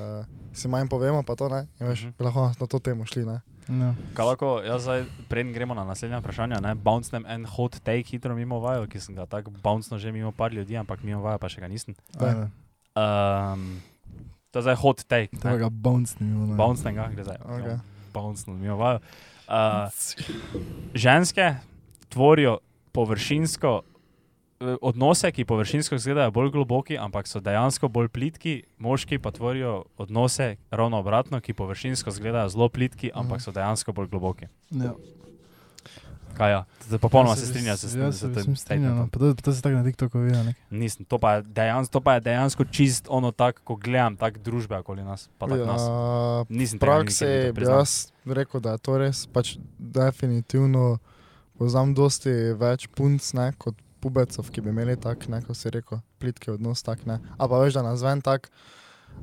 si manj povemo, pa to ne, in veš, Mhm. bi lahko na to temo šli, ne. Ja. Kaj lahko, jaz zdaj, preden gremo na naslednja vprašanja, ne, bouncem en hot take hitro mimo vajo, ki sem ga tako bouncno že mimo par ljudi, ampak mimo vajo pa še ga nisem. Um, to je zdaj hot take. ne. Tega bounce. Bouncem ga, gre zdaj. Bouncno mimo vajo. Uh, ženske tvorijo površinsko eh, odnose, ki površinsko izgledajo bolj globoki, ampak so dejansko bolj plitki, moški pa tvorijo odnose ravno obratno, ki površinsko izgledajo zelo plitki, ampak Mhm. so dejansko bolj globoki. Ja. Kaj ja, zdaj popolnoma se strinjam s tem. strinjam, no. to, to se tako na TikToku vidi? Nisem, to pa dejansko, to pa je dejansko čist ono tako, ko gledam tak družbe okoli nas. Tak nas. Ja, Nisem tega praksi nikoli bi jaz rekel, da je to res. Pač definitivno poznam dosti več punc ne, kot pubecov, ki bi imeli tak, ne, kot si rekel, plitki odnos tak. Ne. A pa veš, da nas ven tak.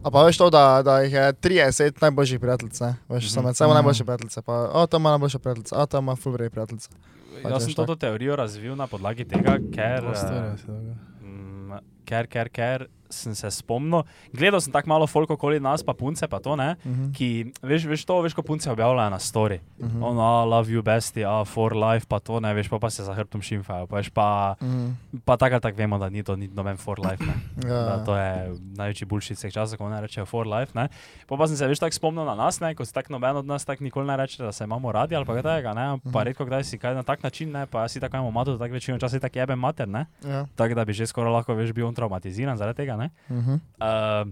A pa veš to, da, da jih je 30 najboljših prijateljic, ne? veš, Mhm. med seboj Mhm. najboljše prijateljice, pa o, tam ima najboljše prijateljice, a tam ima fulvrej prijateljice. pač Jaz sem veš to, teorijo razvil na podlagi tega, ker, storja eh, mm, ker, ker, ker sem se spomnil. Gledal sem tako malo folk okoli nas, pa punce, pa to ne. Mhm. Ki, veš, veš to, veš, ko punce objavljajo na story. Mhm. Ono, "Ah, love you, bestie, ah, for life, pa to ne, veš, pa, pa se za hrbtom šimfajo. Pa, veš, pa, Mhm. pa tako ali tako vemo, da ni to ni noben for life. Ne. *clears throat* Ja, Da, to je največji bullshit vseh časov, ko ne rečejo for life. Ne. Pa, pa sem se veš tako spomnil na nas, ne, ko se tako noben od nas tako nikoli ne reče, da se imamo radi ali pa kaj takega, ne. Pa Mhm. redko kdaj si kaj na tak način, ne, pa si tako imamo mato, tako večino časa si tako jebem mater, ne. ja. Tako da bi že skoraj lahko veš bil on traumatiziran zaradi tega, ne. Mhm. Uh,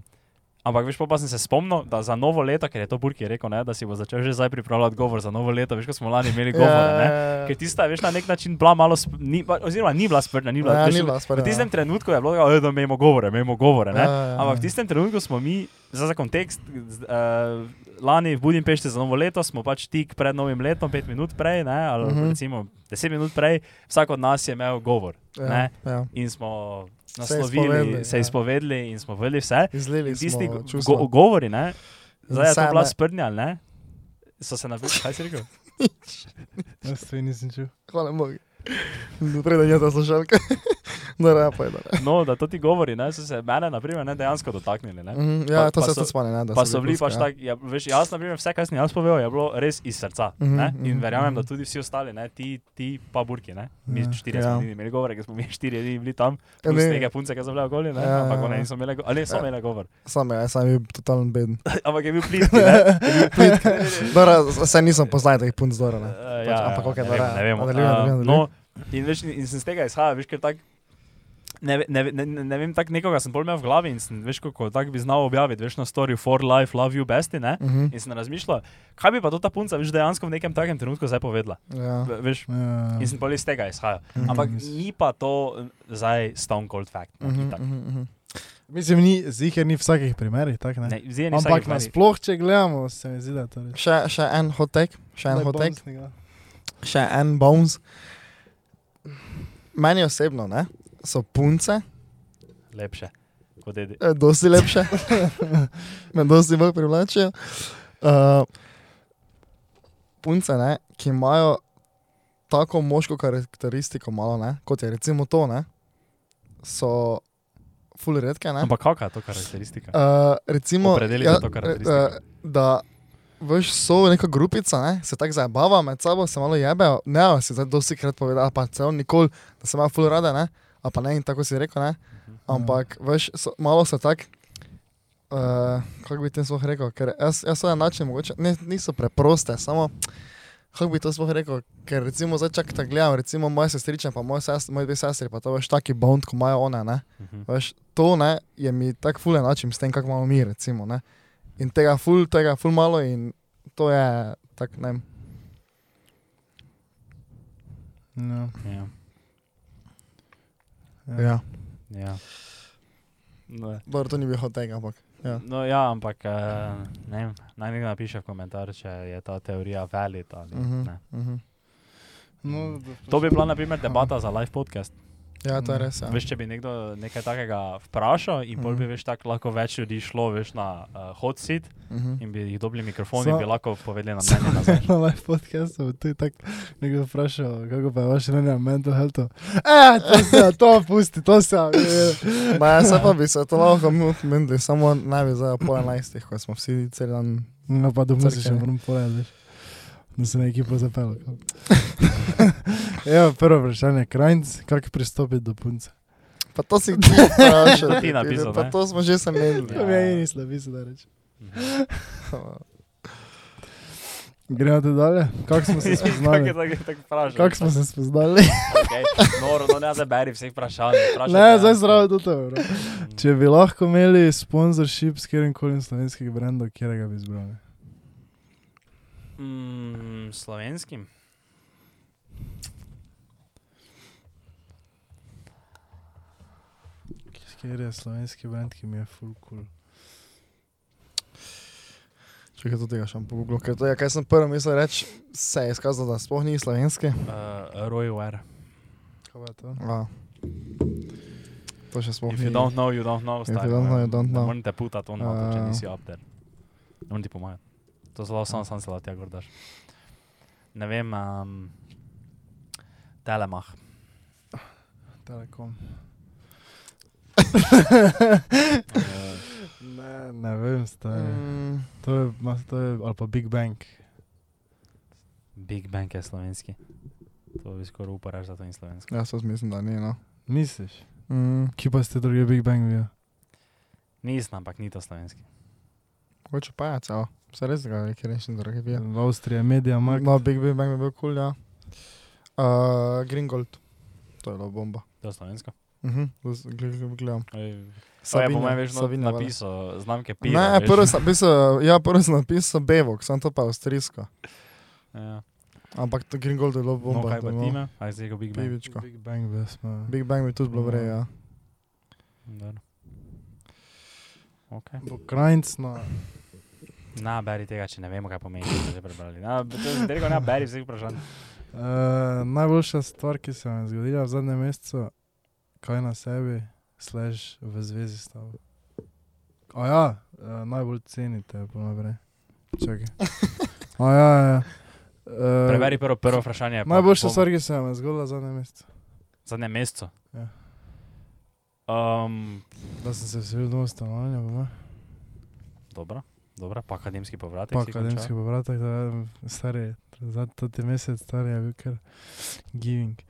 ampak veš, pa, sem se spomnil, da za novo leto, ker je to Burki rekel, ne, da si bo začel že zdaj pripravljati govor za novo leto, veš, ko smo lani imeli govor. Ne, Ja, ker tista, veš, na nek način bila malo, sp- ni, oziroma ni bila sprna, ni bila, ja, bila v tistem trenutku je bilo, "Ej, da imamo govore, imamo govore, ne. Ja, ja, ja. Ampak v tistem trenutku smo mi, za, za kontekst, uh, lani v Budimpešti za novo leto smo pač tik pred novim letom, pet minut prej, ne, ali uh Mhm. -huh. recimo deset minut prej, vsak od nas je imel govor. ja, ne. ja. In smo Se naslovili, izpovedali, se ja. izpovedali in smo povedali vse. Izlili In tisti smo go, govori, ne, zdaj je to bila sprnja, ne, so se napisali, *laughs* kaj si rekel? Jaz to nisem čul. Hvala Bogu. Preden je ta slušalka. *laughs* Da, ne, je da. No, da to ti govori, ne, so se mene, na primer, ne dejansko dotaknili. Ne. Mhm, Ja, Pa- to pa se so- tudi spomnim, ne, da Pa so so bili pač ja. tako, ja, veš, jaz, na primer, vse, kar sem jaz povedal, je bilo res iz srca. Mhm, ne, In mhm, verjamem, da mhm. tudi vsi ostali, ne, ti, ti pa burki, ne. Mi Ja. štirje Ja. smo imeli govore, ker smo mi štirje dni bili tam, Ja, plus ne. neke punce, ki so bile okoli, ne, Ja, ampak ja, one ja. niso imele, go- ali ne, so Ja. imele govor. Sam je, sam je bil totalen beden. *laughs* Ampak je bil *laughs* plitki, ne. Je plitki. Dora, se nisem poznal teh punc Dora, ne. Eh, Pač, ampak okej, ne dobro, vem, ne vem. In, veš, in sem z tega izhajal, veš, ker tak, ne, ne, ne, ne, vem, tak nekoga sem bolj imel v glavi in sem, veš, kako tak bi znal objaviti, veš, na story for life, love you besti, ne? Mhm, In sem razmišljal, kaj bi pa to ta punca, veš, dejansko v nekem takem trenutku zdaj povedala. Ja. Ve- Veš, Ja. in sem bolj iz tega izhajal. Mhm, Ampak mislim. ni pa to eh, zdaj stone cold fact. mhm, itak. mhm, mhm. Mislim, ni, ziher ni v vsakih primerih, tako ne? Ne, ni Ampak nasploh, če gledamo, se mi zdi, da to res. Še, še en hot take, še en Zdaj hot take, bonusnega. še en bones. Meni osebno, ne, so punce Lepše. Kot edi. eh, dosti lepše, *laughs* me dosti bolj privlačijo. Uh, punce, ne, ki imajo tako moško karakteristiko, malo, ne, kot je recimo to, ne, so full redke. Ne. Ampak kakšna je to karakteristika? Uh, recimo, Opredelite to karakteristiko. eh, da veš, so neka grupica, ne, se tako zabava med sabo, se malo jebejo, ne, si zdaj dosti krat povedal, ali pa celo nikoli, da se ima full rade, ne, ali pa ne, in tako si rekel, ne, ampak veš, so, malo se tako, uh, kako bi tem sploh rekel, ker jaz, jaz svoje načine mogoče ne, niso preproste, samo. Kako bi to sploh rekel, ker recimo zdaj čak tako gledam, recimo moje sestrične, pa moje, sest, moje dve sestri, pa to veš taki bond, ko imajo one, ne. Mhm. Veš, to ne, je mi tako ful enačim s tem, kako imamo mi, recimo. Ne? In tega ful, tega ful malo in to je tako, ne vem. Ja. Ja. Ja. Ja. No, Dobro, to ni bil hot tega, ampak. Ja. no, ja, ampak eh, ne vem, naj nekdo napiše v komentar, če je ta teorija valid ali Mhm, ne. mhm. No, To bi bila, na primer, debata za live podcast. Ja, to je res. Ja. Veš, če bi nekdo nekaj takega vprašal in pol bi Mhm. veš, tako lahko več ljudi šlo veš, na uh, hot seat Mhm. in bi jih dobili mikrofon Sa- in bi lahko povedali na mnenje *laughs* nazaj. Na live podcastu tu je tako nekdo vprašal, kako pa je vaše mnenje o mental healthu. E, to se, to pusti, to se. Ma, se pa bi se to lahko menili, samo naj bi zdaj po 11, ko smo vsi cel dan. No pa domov se še moram povedati, da se na ekipo zapel. *laughs* Evo, prvo vprašanje, krajnc, kako pristopiti do punce? Pa to si ti vprašal. *laughs* Ti napisal, Pa ne? to smo že sanjali. To mi je nisla, bi se da reči. Mhm. Gremo te dalje? Kako smo se *laughs* je spoznali? Kako smo se spoznali? Okay. Noro, no ne zaberi vseh vprašanj. Ne, te. zdaj zraven to bro. Če bi lahko imeli sponsorship s katerim koli slovenskih brendov, kjer ga bi izbrali? Mm, slovenskim? Kjer je slovenski brend, ki mi je full cool? Če je to tega še po Google, ker to je, kaj sem prvo mislil reči, se je izkazalo, da sploh ni slovenski. Uh, Royware. Kaj pa je to? A. To še sploh If ni. you don't know, you don't know. If you don't know, ne- you don't Ne know. morem te putati on, uh, če nisi up there. Ne morem ti pomagati. To zelo sam, sam se lahko gor daš. Ne vem, um, Telemach. Telekom. *laughs* Ne, ne vem, stari. Mm, To je, to je, ali pa Big Bang. Big Bang je slovenski. To bi skoraj uparaš, da to ni slovenski. jaz tudi mislim, da ni. No. Misliš? Mm, Kje pa ste drugi Big Bang bil? Nisem, ampak ni to slovenski. Hoče pa je, celo. Se res ga neki rečni drugi bil. V Avstriji, Media Markt. No, Big Bang bi bil kul, cool, ja. Uh, Green Gold. To je bila bomba. To je slovensko. Mhm, uh -huh. gledam. To je veš no, vale. napisal znamke piva. Ne, veš. prvo sem napisal, ja, prvo sem napisal Bevok, sem to pa avstrijsko. Ja. Ampak to Green Gold je bilo No, bomba. kaj to pa time? Aj zdaj go Big Bang. Pivičko. Big Bang bil smo. Big Bang bi tudi bilo vrej, ja. Dobro. Okay. Bo krajnc na... Na, beri tega, če ne vemo, kaj pomeni, če ste prebrali. Na, to je zdaj, ne, beri vseh vprašanj. Uh, najboljša stvar, ki se mi je zgodila v zadnjem mesecu, kaj na sebi, slaž v zvezi s tabo. A ja, uh, najbolj cenite, pa naprej. Čakaj. A ja, ja. Uh, Preberi prvo, prvo vprašanje. Najboljša stvar, ki se mi je zgodila mesecu. V zadnjem mesecu. Ja. Um, Da sem se vselil domov stanovanja, ne. dobro, dobro, pa akademski povratek. Pa akademski končal. povratek, da je stari, za to ti mesec stari je bil kar giving.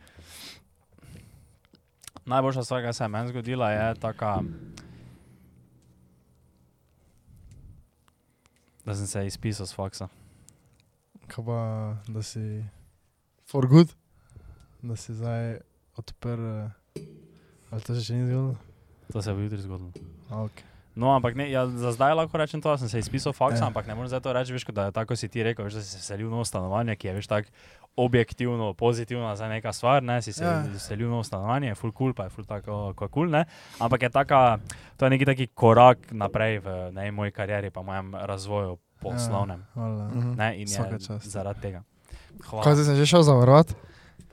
Najboljša stvar, kar se je meni zgodila, je taka, da sem se izpisal s faksa. Kaj pa, da si, For good. da si zdaj odprl, eh, ali to se še ni zgodilo? To se bo jutri zgodilo. Okay. No, ampak ne, ja, za zdaj lahko rečem to, da sem se izpisal faksa, Ja. ampak ne morem zdaj to reči, veš, da je tako si ti rekel, veš, da si se selil v novo stanovanje, ki je veš tako objektivno, pozitivna za neka stvar, ne, si se Ja. ja. selil v stanovanje, je full cool, pa je full tako, ko je cool, ne, ampak je taka, to je neki taki korak naprej v ne, moji karieri, pa mojem razvoju poslovnem, Hvala. Mhm. ne, in je zaradi tega. Kaj Hvala. si se že šel zavarovati?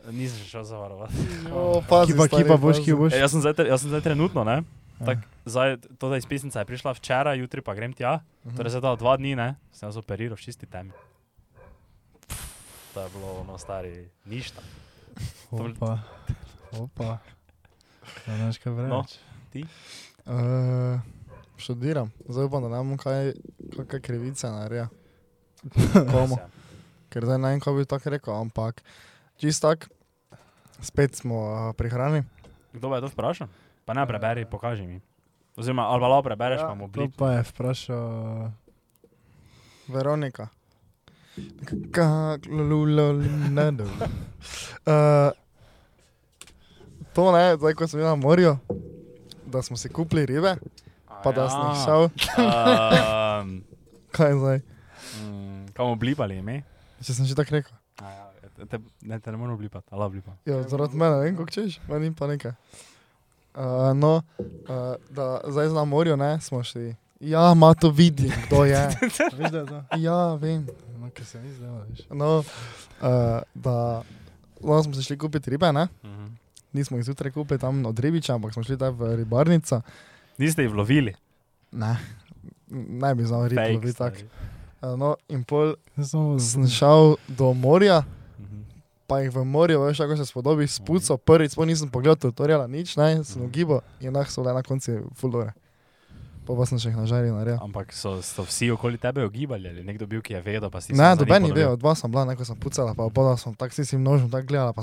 Nisem še šel zavarovati. O, *laughs* pazi, Ki pa, ki stari, pa boš, pazi. ki boš. Jaz sem zdaj, jaz sem zdaj trenutno, ne, Ja. tak, zdaj, to izpisnica je prišla včeraj, jutri pa grem tja. Mhm. Torej, za dva dni ne, sem jaz operiral v čisti temi. To je bilo ono stari ništa. Opa, opa. Ja, znaš kaj No. vreč? Uh, študiram, zdaj upam, da ne bom kaj, kakšne krivice naredil. *laughs* Komu? Ja. Ker zdaj ne vem, kaj bi tako rekel, ampak čist tak, spet smo uh, prihrani. Kdo bo je to vprašal? Pa ne preberi, pokaži mi. Oziroma, ali pa lahko prebereš, pa mu To bli. pa je vprašal, Veronika. Uh, *laughs* to ne, zdaj ko sem bil na morju, da smo si kupili ribe, pa da sem jih šel, Um, *laughs* kaj zdaj, mm, Kam oblipali ime? če sem že tako rekel. A ja, te, ne, te ne moramo oblipati, ali oblipa. Ja, zaradi mene, ne vem, kako češ, meni pa nekaj. Uh, no, uh, da zdaj na morju ne, smo šli. Ja, ma to vidim, kdo je. *laughs* veš da je to? Ja, vem. No, ker se ni zdelo, veš. No, uh, da no, smo se šli kupiti ribe, ne? Mhm. Nismo jih zjutraj kupili tam od ribiča, ampak smo šli tam v ribarnico. Niste jih lovili? Ne, ne bi znal ribe loviti tako. Uh, no, in pol sem šel do morja, Mhm. pa jih v morju, veš, kako se spodobi, spuco, prvič, sploh nisem pogledal tutoriala, nič, ne, sem Mhm. ugibal in nah so bile na koncu fuldore. Pa pa sem še jih nažaril naredil. Ampak so, so vsi okoli tebe ogibali ali nekdo bil, ki je vedel, pa si Ne, njim doben ni ponovil? bil, dva sem bila, neko sem pucala, pa pa sem tako si si množil, tako gledala, pa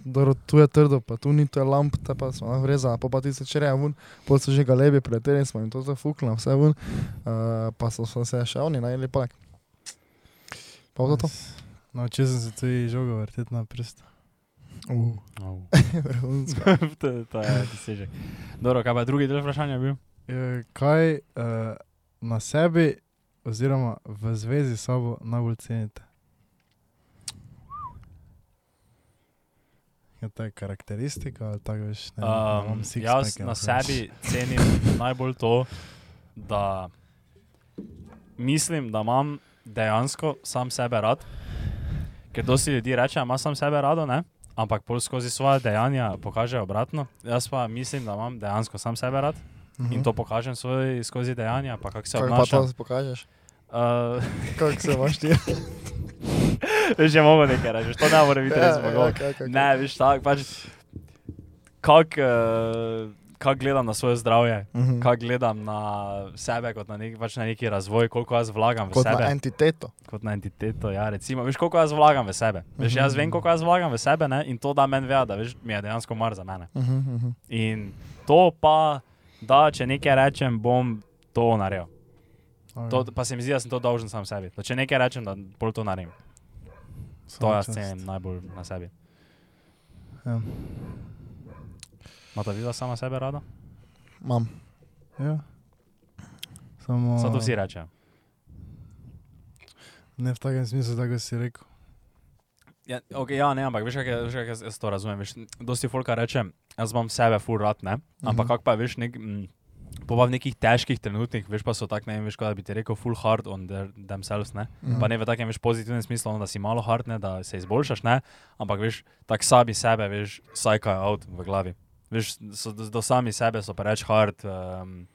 dobro, tu je trdo, pa tu ni, tu je lamp, te pa smo vrezala, pa pa ti se čereja ven, pol so že galebi, preleteli smo in to se fuknilo, vse ven, uh, pa so, so se še oni najeli poleg. Pa to to? Naučil sem se tudi žogo vrteti na prst. Uh, *laughs* Oh. *laughs* vrhunsko. to, to je dosežek. Dobro, kaj pa je drugi del vprašanja bil? Je, kaj uh, na sebi oziroma v zvezi s sabo najbolj cenite? Je to karakteristika ali tako veš? Ne, Um, six jaz na sebi cenim *laughs* najbolj to, da mislim, da imam dejansko sam sebe rad. Ker dosti ljudi reče, da ima sam sebe rado, ne? ampak pol skozi svoje dejanja kaže obratno. Jaz pa mislim, da imam dejansko sam sebe rad Mhm. in to pokažem svoj, skozi dejanja, pa kako se Kako pa obnašam. to pokažeš? Uh, Kako se imaš ti? *laughs* Je mogo nekaj reči, to ne more biti res mogo. kako, Ne, veš, tako pač. Kako uh, kak gledam na svoje zdravje, Mhm. kako gledam na sebe, kot na, nek, pač na neki razvoj, koliko jaz vlagam v Kot sebe. na entiteto. Kot na entiteto, ja, recimo, veš, koliko jaz vlagam v sebe. Veš, jaz vem, koliko jaz vlagam v sebe ne? in to da meni ve, da veš, mi je dejansko mar za mene. Mhm, mhm. In to pa, da če nekaj rečem, bom to naredil. To, pa se mi zdi, da sem to dolžen sam sebi. Da če nekaj rečem, da bolj to naredim. To jaz cenim najbolj na sebi. Ja. Mata videla sama sebe rada? Imam. Ja. Samo. Zato vsi rečejo. Ne v takem smislu, da si rekel. Ja, okay, ja, ne, ampak veš, kaj, veš, kaj jaz, jaz to razumem. Veš, dosti folka reče, jaz imam sebe full rad, ne? Ampak Mhm. kako pa veš, nek, mm, po pa v nekih težkih trenutnih, veš pa so tak, ne vem, veš, da bi ti rekel full hard on their, themselves, ne? Mhm. Pa ne v takem veš pozitivnem smislu, ono, da si malo hard, ne, da se izboljšaš, ne? Ampak veš, tak sami sebe, veš, sajkajo out v glavi. Veš, so, do, do sami sebe so preveč hard, um,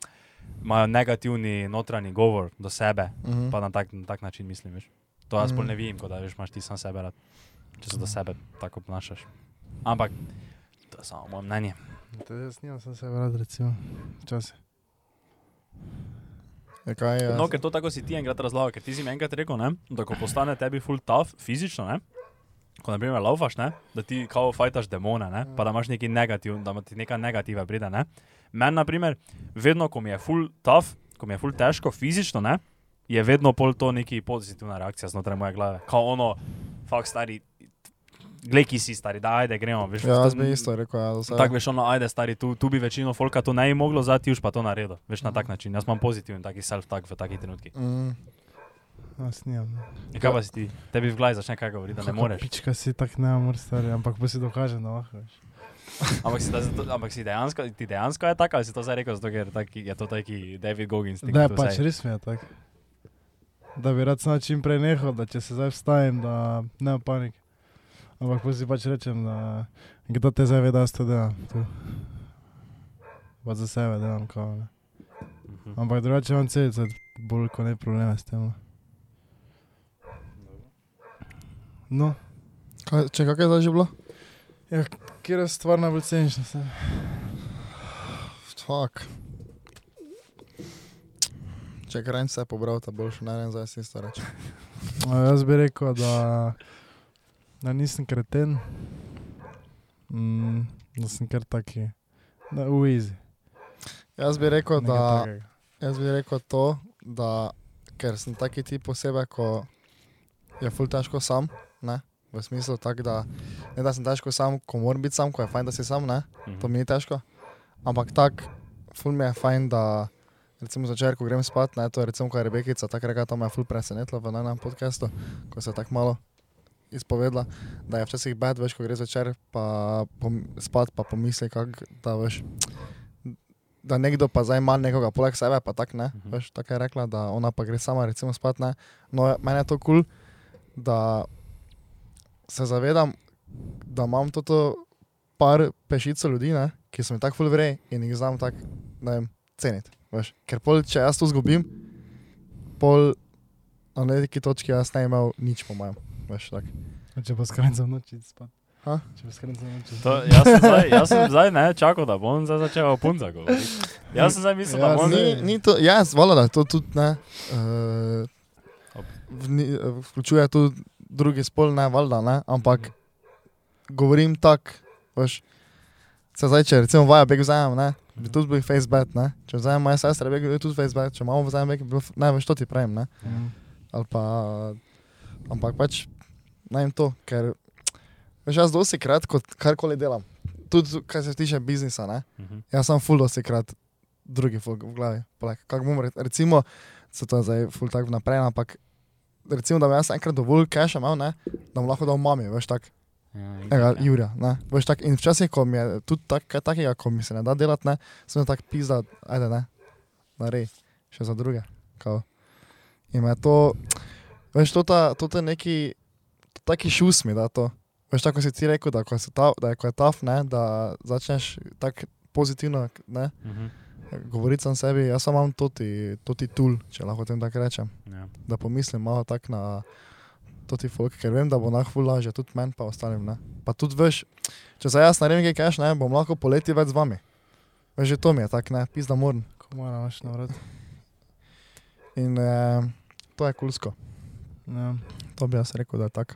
imajo negativni notranji govor do sebe, Mhm. pa na tak, na tak način mislim, veš. To jaz Mm. bolj ne vidim, kot da veš, imaš ti sam sebe rad, če se do sebe tako obnašaš. Ampak, to je samo moje mnenje. To jaz nimam, sem se rad, recimo. Včasih. Je kaj, eh, No, ker to tako si ti enkrat razlagal, ker ti si mi enkrat rekel, ne, da ko postane tebi full tough, fizično, ne, ko na primer laufaš, ne, da ti kao fajtaš demone, ne, pa da imaš neki negativ, da ti neka negativa pride, ne. Meni, na primer, vedno, ko mi je full tough, ko mi je full težko fizično, ne, je vedno pol to neki pozitivna reakcija znotraj moje glave. Kao ono, fakt stari, glej, ki si stari, da ajde, gremo, veš. Ja, jaz bi isto rekel, ja. Tako veš, ono, ajde, stari, tu, tu bi večino folka to ne bi moglo, zdaj ti už pa to naredil. Veš na tak način. Jaz imam pozitiven taki self-talk v takih trenutkih. Mm. Jaz nimam. ne. In kaj pa si ti? Tebi v glavi začne kaj govoriti, da ne moreš. Pička si tak ne moreš stari, ampak pa si dokažem, da lahko. veš. Ampak si, da, zato- ampak si dejansko, ti dejansko je tako, ali si to zdaj rekel, zato ker taki, je to taki David Goggins. Je pač res mi je tako. Da bi rad čim prej nehal, da če se zdaj vstajem, da ne panik. Ampak pa si pač rečem, da kdo te zdaj ve, da to delam. Tu. Pa za sebe delam kao. Ne. Mhm. Ampak drugače imam celice, bolj kot ne probleme s tem. no. No, Kaj, če kaj je zdaj že bilo? kjer je stvar najbolj ceniš na sebi? Fuck. Če krenč se je pobral, ta boljši ne vem, zdaj si isto reči. A, jaz bi rekel, da, da nisem kreten, mm, da sem kar taki, da uizi. Jaz bi rekel, da, jaz bi rekel to, da ker sem taki tip osebe, ko je ful težko sam, ne? V smislu tak, da ne da sem težko sam, ko moram biti sam, ko je fajn, da si sam, ne? Mhm. To mi ni težko. Ampak tak, ful mi je fajn, da recimo začer, ko grem spat, ne, to je recimo, ko je Rebekica tako rekla, to me je ful presenetilo v enem podkastu, ko se je tako malo izpovedla, da je včasih bed, veš, ko greš večer pa pom, spat, pa pomisli, kak, da veš, da nekdo pa zdaj ima nekoga poleg sebe, pa tak ne, Mhm. veš, tako je rekla, da ona pa gre sama recimo spat, ne. No, meni je to kul, cool, da se zavedam, da imam toto par pešico ljudi, ne, ki so mi tako ful vrej in jih znam tako, ne vem, ceniti, veš. Ker pol, če jaz to zgubim, pol na neki točki jaz ne imel nič po mojem, veš, tako. Če pa skrencem noči spat. Ha? Če pa skrencem noči To, jaz, sem zdaj, jaz sem zdaj ne čakal, da bom zdaj začel o punca govoriti. Jaz sem zdaj mislil, da Ja, bom. ne. Ni, ni to, jaz, vola, da to tudi ne, uh, vni, uh, vključuje tudi drugi spol, ne, valjda, ne, ampak govorim tako, veš, se zdaj, če recimo vaja beg vzamem, ne, bi tudi bil Facebook, ne, če vzamem moja sestra, bi bil tudi Facebook, če imamo vzamem beg, bi bil, ne, veš, to ti pravim, ne, Mm. ali pa Ampak pač naj jim to, ker veš, jaz dosti krat, kot karkoli delam, tudi kar se tiče biznisa, ne, Mhm. jaz sem full dosti krat drugi v glavi. Like, kako bom rekel, recimo, se to je zdaj full tak naprej, ampak recimo, da bi jaz enkrat dovolj cache imel, ne, da bom lahko dal mami, veš tak, Ja, ja. Jurija, ne, veš tak, in včasih, ko mi je tudi tak, kaj takega, ko mi se ne da delati, ne, sem tak pizda, ajde ne, narej, še za druge, kao. In me to, veš, to, ta, to je neki, taki šus mi da to. Veš, tako si ti rekel, da ko, ta, da je, ko je taf, ne, da začneš tako pozitivno ne, Mhm. govoriti sam sebi. Jaz samo imam toti, toti tool, če lahko tem tako rečem, Ja. da pomislim malo tako na toti folk, ker vem, da bo nahvu lažje, tudi meni pa ostalim. Ne. Pa tudi veš, če se jaz naredim kaj cash, ne, bom lahko poleti več z vami. Veš, že to mi je tako, ne, pizda moram. Ko moram več na vrat. In eh, to je kulsko. Ja. To bi jaz rekel, da je tako.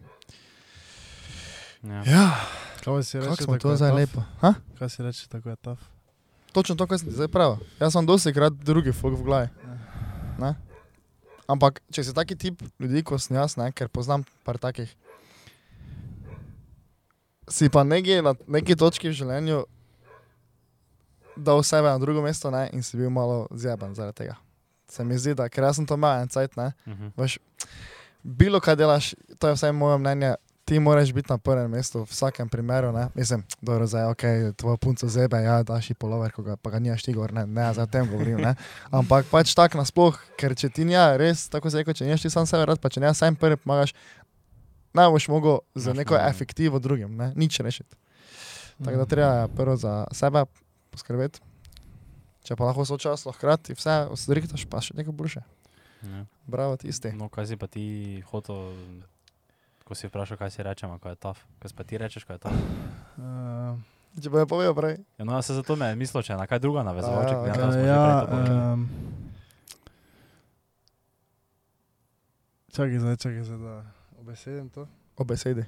Ja. Ja, Kaj si kako smo tako to je zdaj lepo. Ha? Kaj si reče, tako je taf? Točno to, kar sem ti zdaj pravil. Jaz sem dosti krat drugi folk v glavi. Ne? Ampak, če si taki tip ljudi, kot sem jaz, ne, ker poznam par takih, si pa nekje na neki točki v življenju dal sebe na drugo mesto ne, in si bil malo zjeben zaradi tega. Se mi zdi, da ker jaz sem to imel en cajt, ne, Mhm. veš, bilo kaj delaš, to je vsaj moje mnenje, ti moraš biti na prvem mestu v vsakem primeru, ne, mislim, dobro, zdaj, ok, tvoja punca zebe, ja, daš ji polover, ga, pa ga nimaš ti gor, ne, ne, za tem govorim, ne, *laughs* ampak pač tak nasploh, ker če ti nja, res, tako se reče, če nimaš ti sam sebe rad, pa če ne sam prvi pomagaš, ne boš mogel za Imaš neko malo. efektivo drugim, ne, nič rešiti. Tako da treba je prvo za sebe poskrbeti. Če pa lahko sočasno hkrati vse odrihtaš, pa še nekaj boljše. Ja. Bravo, tisti. No, kaj si pa ti hotel, ko si vprašal, kaj si rečemo, ko je taf. Kaj si pa ti rečeš, ko je taf? Uh, Če bo je povedal prej. Ja, no, se zato me mislil, če je na kaj druga navezoval, če ja, glede ok. na to, smo že ja, um, čakaj, zdaj, čakaj, zdaj, da obesedim to. O besedi.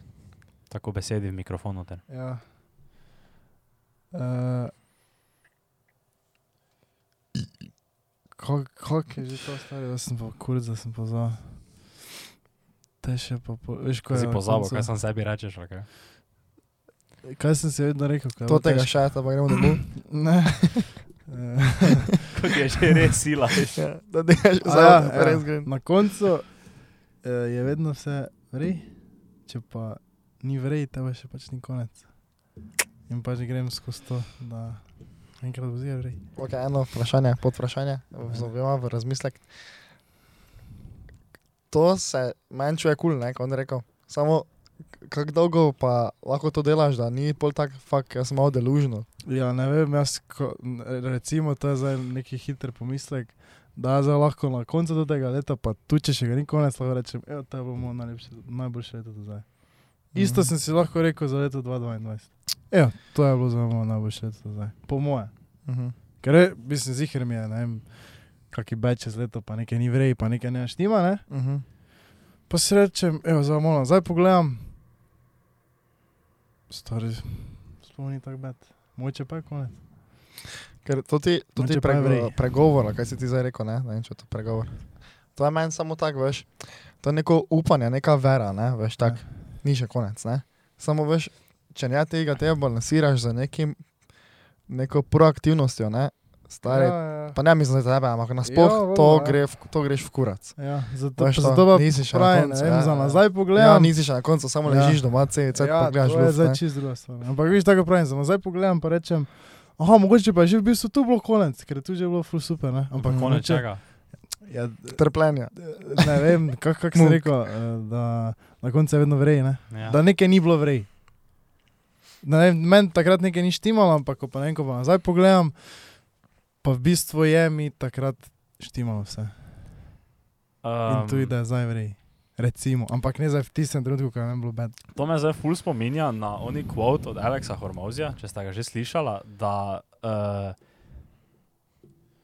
Tako besedi v mikrofonu. Ter. Ja. Uh, Kako je že to stari, da sem pa kurz, da sem pozval. Te še pa, po, veš, je si pozabil, kaj sem sebi rečeš, ali kaj? Kaj sem si vedno rekel? kaj To tega težko? šata, pa gremo domov. *laughs* Ne. *laughs* Kot je že res sila. Ja, da delaš za ja, ja, ja. res grem. Na koncu eh, je vedno vse vrej, če pa ni vrej, tebe še pač ni konec. In pač grem skozi to, da enkrat bo zir vrej. Ok, eno vprašanje, pod vprašanje, vzovema v razmislek. To se meni čuje kul, cool, ne, kot on je rekel. Samo, kako dolgo pa lahko to delaš, da ni pol tak, fakt, jaz sem malo delužno. Ja, ne vem, jaz, ko, recimo, to je zdaj neki hiter pomislek, da zdaj lahko na koncu tega leta, pa tu če še ga ni konec, lahko rečem, evo, to bo moje najlepše, najboljše leto do zdaj. Isto Mhm. sem si lahko rekel za leto 2022. Evo, to je bilo za moje najboljše leto do zdaj. Po moje. Mhm. Ker je, mislim, zihar mi je, ne vem, kaki beč čez leto, pa nekaj ni vrej, pa nekaj ne štima, ne? Mhm. Pa si rečem, evo, zdaj moram, zdaj pogledam. Stari, spomni tako bed. Moče pa je konec. Ker to ti, to ti prego, pregovor, kaj si ti zdaj rekel, ne, ne vem, če je to pregovor. To je meni samo tako, veš, to je neko upanje, neka vera, ne, veš, tak, Ja. ni še konec, ne. Samo veš, če ne tega tega balansiraš z nekim, neko proaktivnostjo, ne, stari, Ja, ja. pa ne mislim za tebe, ampak nasploh Ja, to, ja. gre, v- to greš v kurac. Ja, zato, Veš to, zato pa nisi še na pravim, koncu, ne vem, ja, za ja. nazaj Ja, pogledam. nisi še na koncu, samo Ja. ležiš doma, cel cel ja, pogledaš to je luft, zdaj ne. čisto druga stvar. Ampak viš, tako pravim, za nazaj pogledam pa rečem, aha, mogoče pa je že v bistvu tu bilo konec, ker je tu že bilo ful super, ne? Ampak Mhm. Konec mogoče- čega? Ja, Trpljenja. ne vem, kako kak Muk. rekel, eh, da na koncu je vedno vrej, ne? Ja. Da nekaj ni bilo vrej. Ne vem, meni takrat nekaj ni štimalo, ampak ko pa ne vem, ko pa nazaj pogledam, pa v bistvu je mi takrat štimalo vse. In Um, tu ide zdaj vrej. Recimo, ampak ne zdaj v tistem trenutku, ko je ne bilo bed. To me zdaj ful spominja na oni quote od Alexa Hormozija, če ste ga že slišala, da, uh,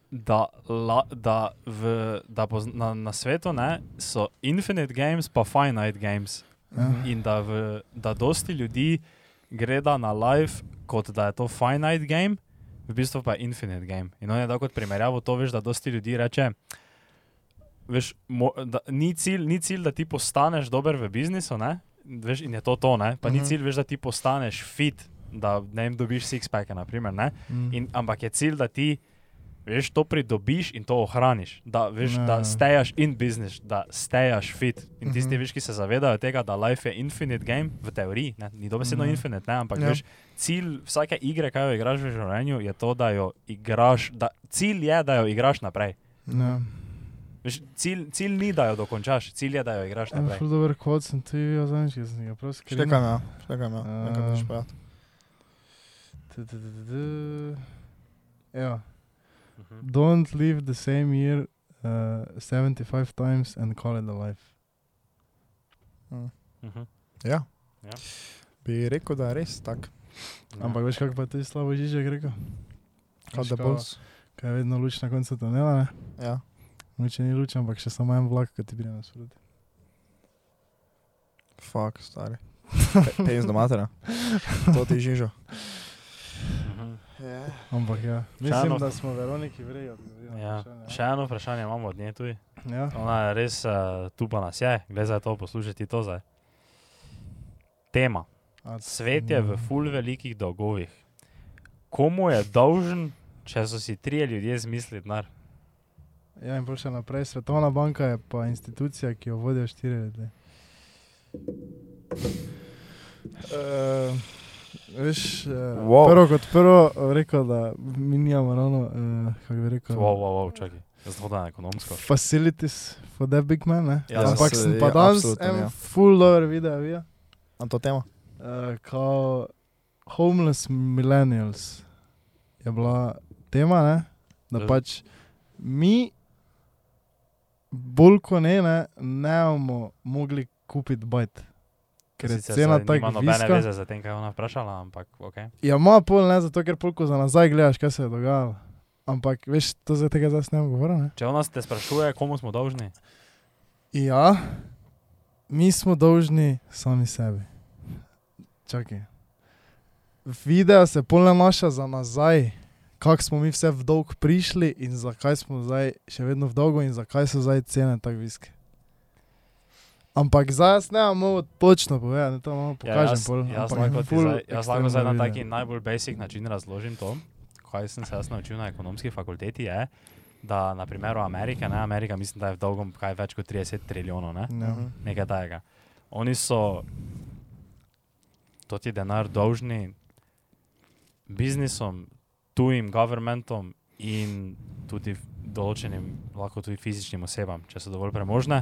da, la, da, v, da pozna, na, na svetu ne, so infinite games pa finite games. Ja. In da, v, da dosti ljudi gleda na live, kot da je to finite game, v bistvu pa je infinite game. In on je tako kot primerjavo to, veš, da dosti ljudi reče, veš, mo, da, ni, cilj, ni cilj, da ti postaneš dober v biznisu, ne? Veš, in je to to, ne? pa ni Mhm. cilj, veš, da ti postaneš fit, da ne vem, dobiš six-pack, naprimer, ne? Mm. In, ampak je cilj, da ti veš, to pridobiš in to ohraniš. Da, veš, Ja. da stejaš in biznis, da stejaš fit. In tisti, Mhm. veš, ki se zavedajo tega, da life je infinite game, v teoriji, ne? ni dobesedno Ja. infinite, ne? ampak Ja. veš, cilj vsake igre, kaj jo igraš v življenju, je to, da jo igraš. Da, cilj je, da jo igraš naprej. Ja. Veš, cilj, cilj ni, da jo dokončaš, cilj je, da jo igraš En naprej. ful dober kvot sem tu videl zadnjič, ki sem ga prav skril. Štekam, ja. Štekam, ja. Nekaj boš povedal. Ja. Mhm. Don't live the same year uh, 75 times and call it a life. Mhm. Ja. Ja. Bi rekel, da je res tak. Ja. Ampak veš, kako pa je slabo Žižek rekel? Kot da bols. Kaj je vedno luč na koncu tunela, ne? Ja. Luč ni luč, ampak še samo en vlak, ki ti pride nasproti. Fuck, stari. Pejs do matera. To ti žižo. Mhm. Ampak ja, mislim, Čano- da smo Veroniki na Ja. vprašanje, Še eno vprašanje imamo od nje tudi. Ja. Ona je res uh, tu pa nas je, gledaj za to, poslušaj to zdaj. Tema. Svet je v ja. ful velikih dolgovih. Komu je dolžen, če so si trije ljudje zmislili denar? Ja, in še naprej. Svetovna banka je pa institucija, ki jo vodijo štiri ljudi. Uh, veš, uh, Wow. prvo kot prvo eh, rekel, da mi nimamo ravno, uh, kako bi rekel, Wow, wow, wow, čakaj. Zelo ekonomsko. facilities for that big man. Ne? Ja, Ampak sem ja, pa danes absolutno, en ja. full dober video videl, Na to temo? Uh, kao homeless millennials je bila tema, ne? da pač mi bolj kot ne, ne, ne bomo mogli kupiti bajt. Ker je cena tako nobene visoka. veze za tem, kaj je ona vprašala, ampak ok. Ja, ima pol ne, zato ker polko za nazaj gledaš, kaj se je dogajalo. Ampak veš, to za tega zdaj ne bom govoril. Ne? Če ona te sprašuje, komu smo dolžni, Ja, mi smo dolžni sami sebi. Čakaj. Video se pol nanaša za nazaj, kako smo mi vse v dolg prišli in zakaj smo zdaj še vedno v dolgu in zakaj so zdaj cene tako visoke. Ampak zdaj jaz ne morem točno povedati, da to malo pokažem. jaz, pol, jaz, lahko ful zdaj, jaz lahko zdaj na taki najbolj basic način razložim to, kaj sem se jaz naučil na ekonomski fakulteti, je, da na primeru Amerike, ne, Amerika mislim, da je v dolgom kaj več kot 30 trilijonov, ne, Ja. Mhm. nekaj tajega. Oni so to ti denar dolžni biznisom, tujim governmentom in tudi določenim, lahko tudi fizičnim osebam, če so dovolj premožne,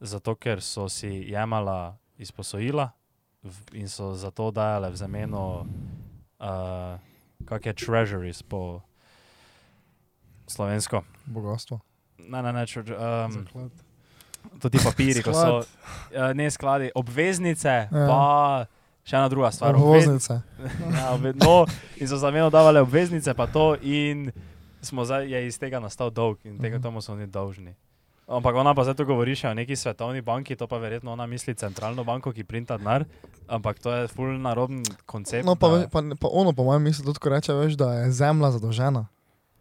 zato ker so si jemala izposojila in so zato dajale v zameno, uh, kakšne treasuries po slovensko. Bogatstvo. Ne, ne, ne, tre, um, Zaklad. to ti papiri, ko so, uh, ne skladi, obveznice, Ja. pa še ena druga stvar. obvez- Obvoznice. *laughs* Ja, obve- no, in so zameno davale obveznice, pa to, in zdaj, je iz tega nastal dolg in tega Mhm. tomu so oni dolžni. Ampak ona pa zdaj tu govori še o neki svetovni banki, to pa verjetno ona misli centralno banko, ki printa denar, ampak to je full naroben koncept. No, pa, da- pa, pa ono, po mojem misli, tudi ko reče, veš, da je zemlja zadolžena.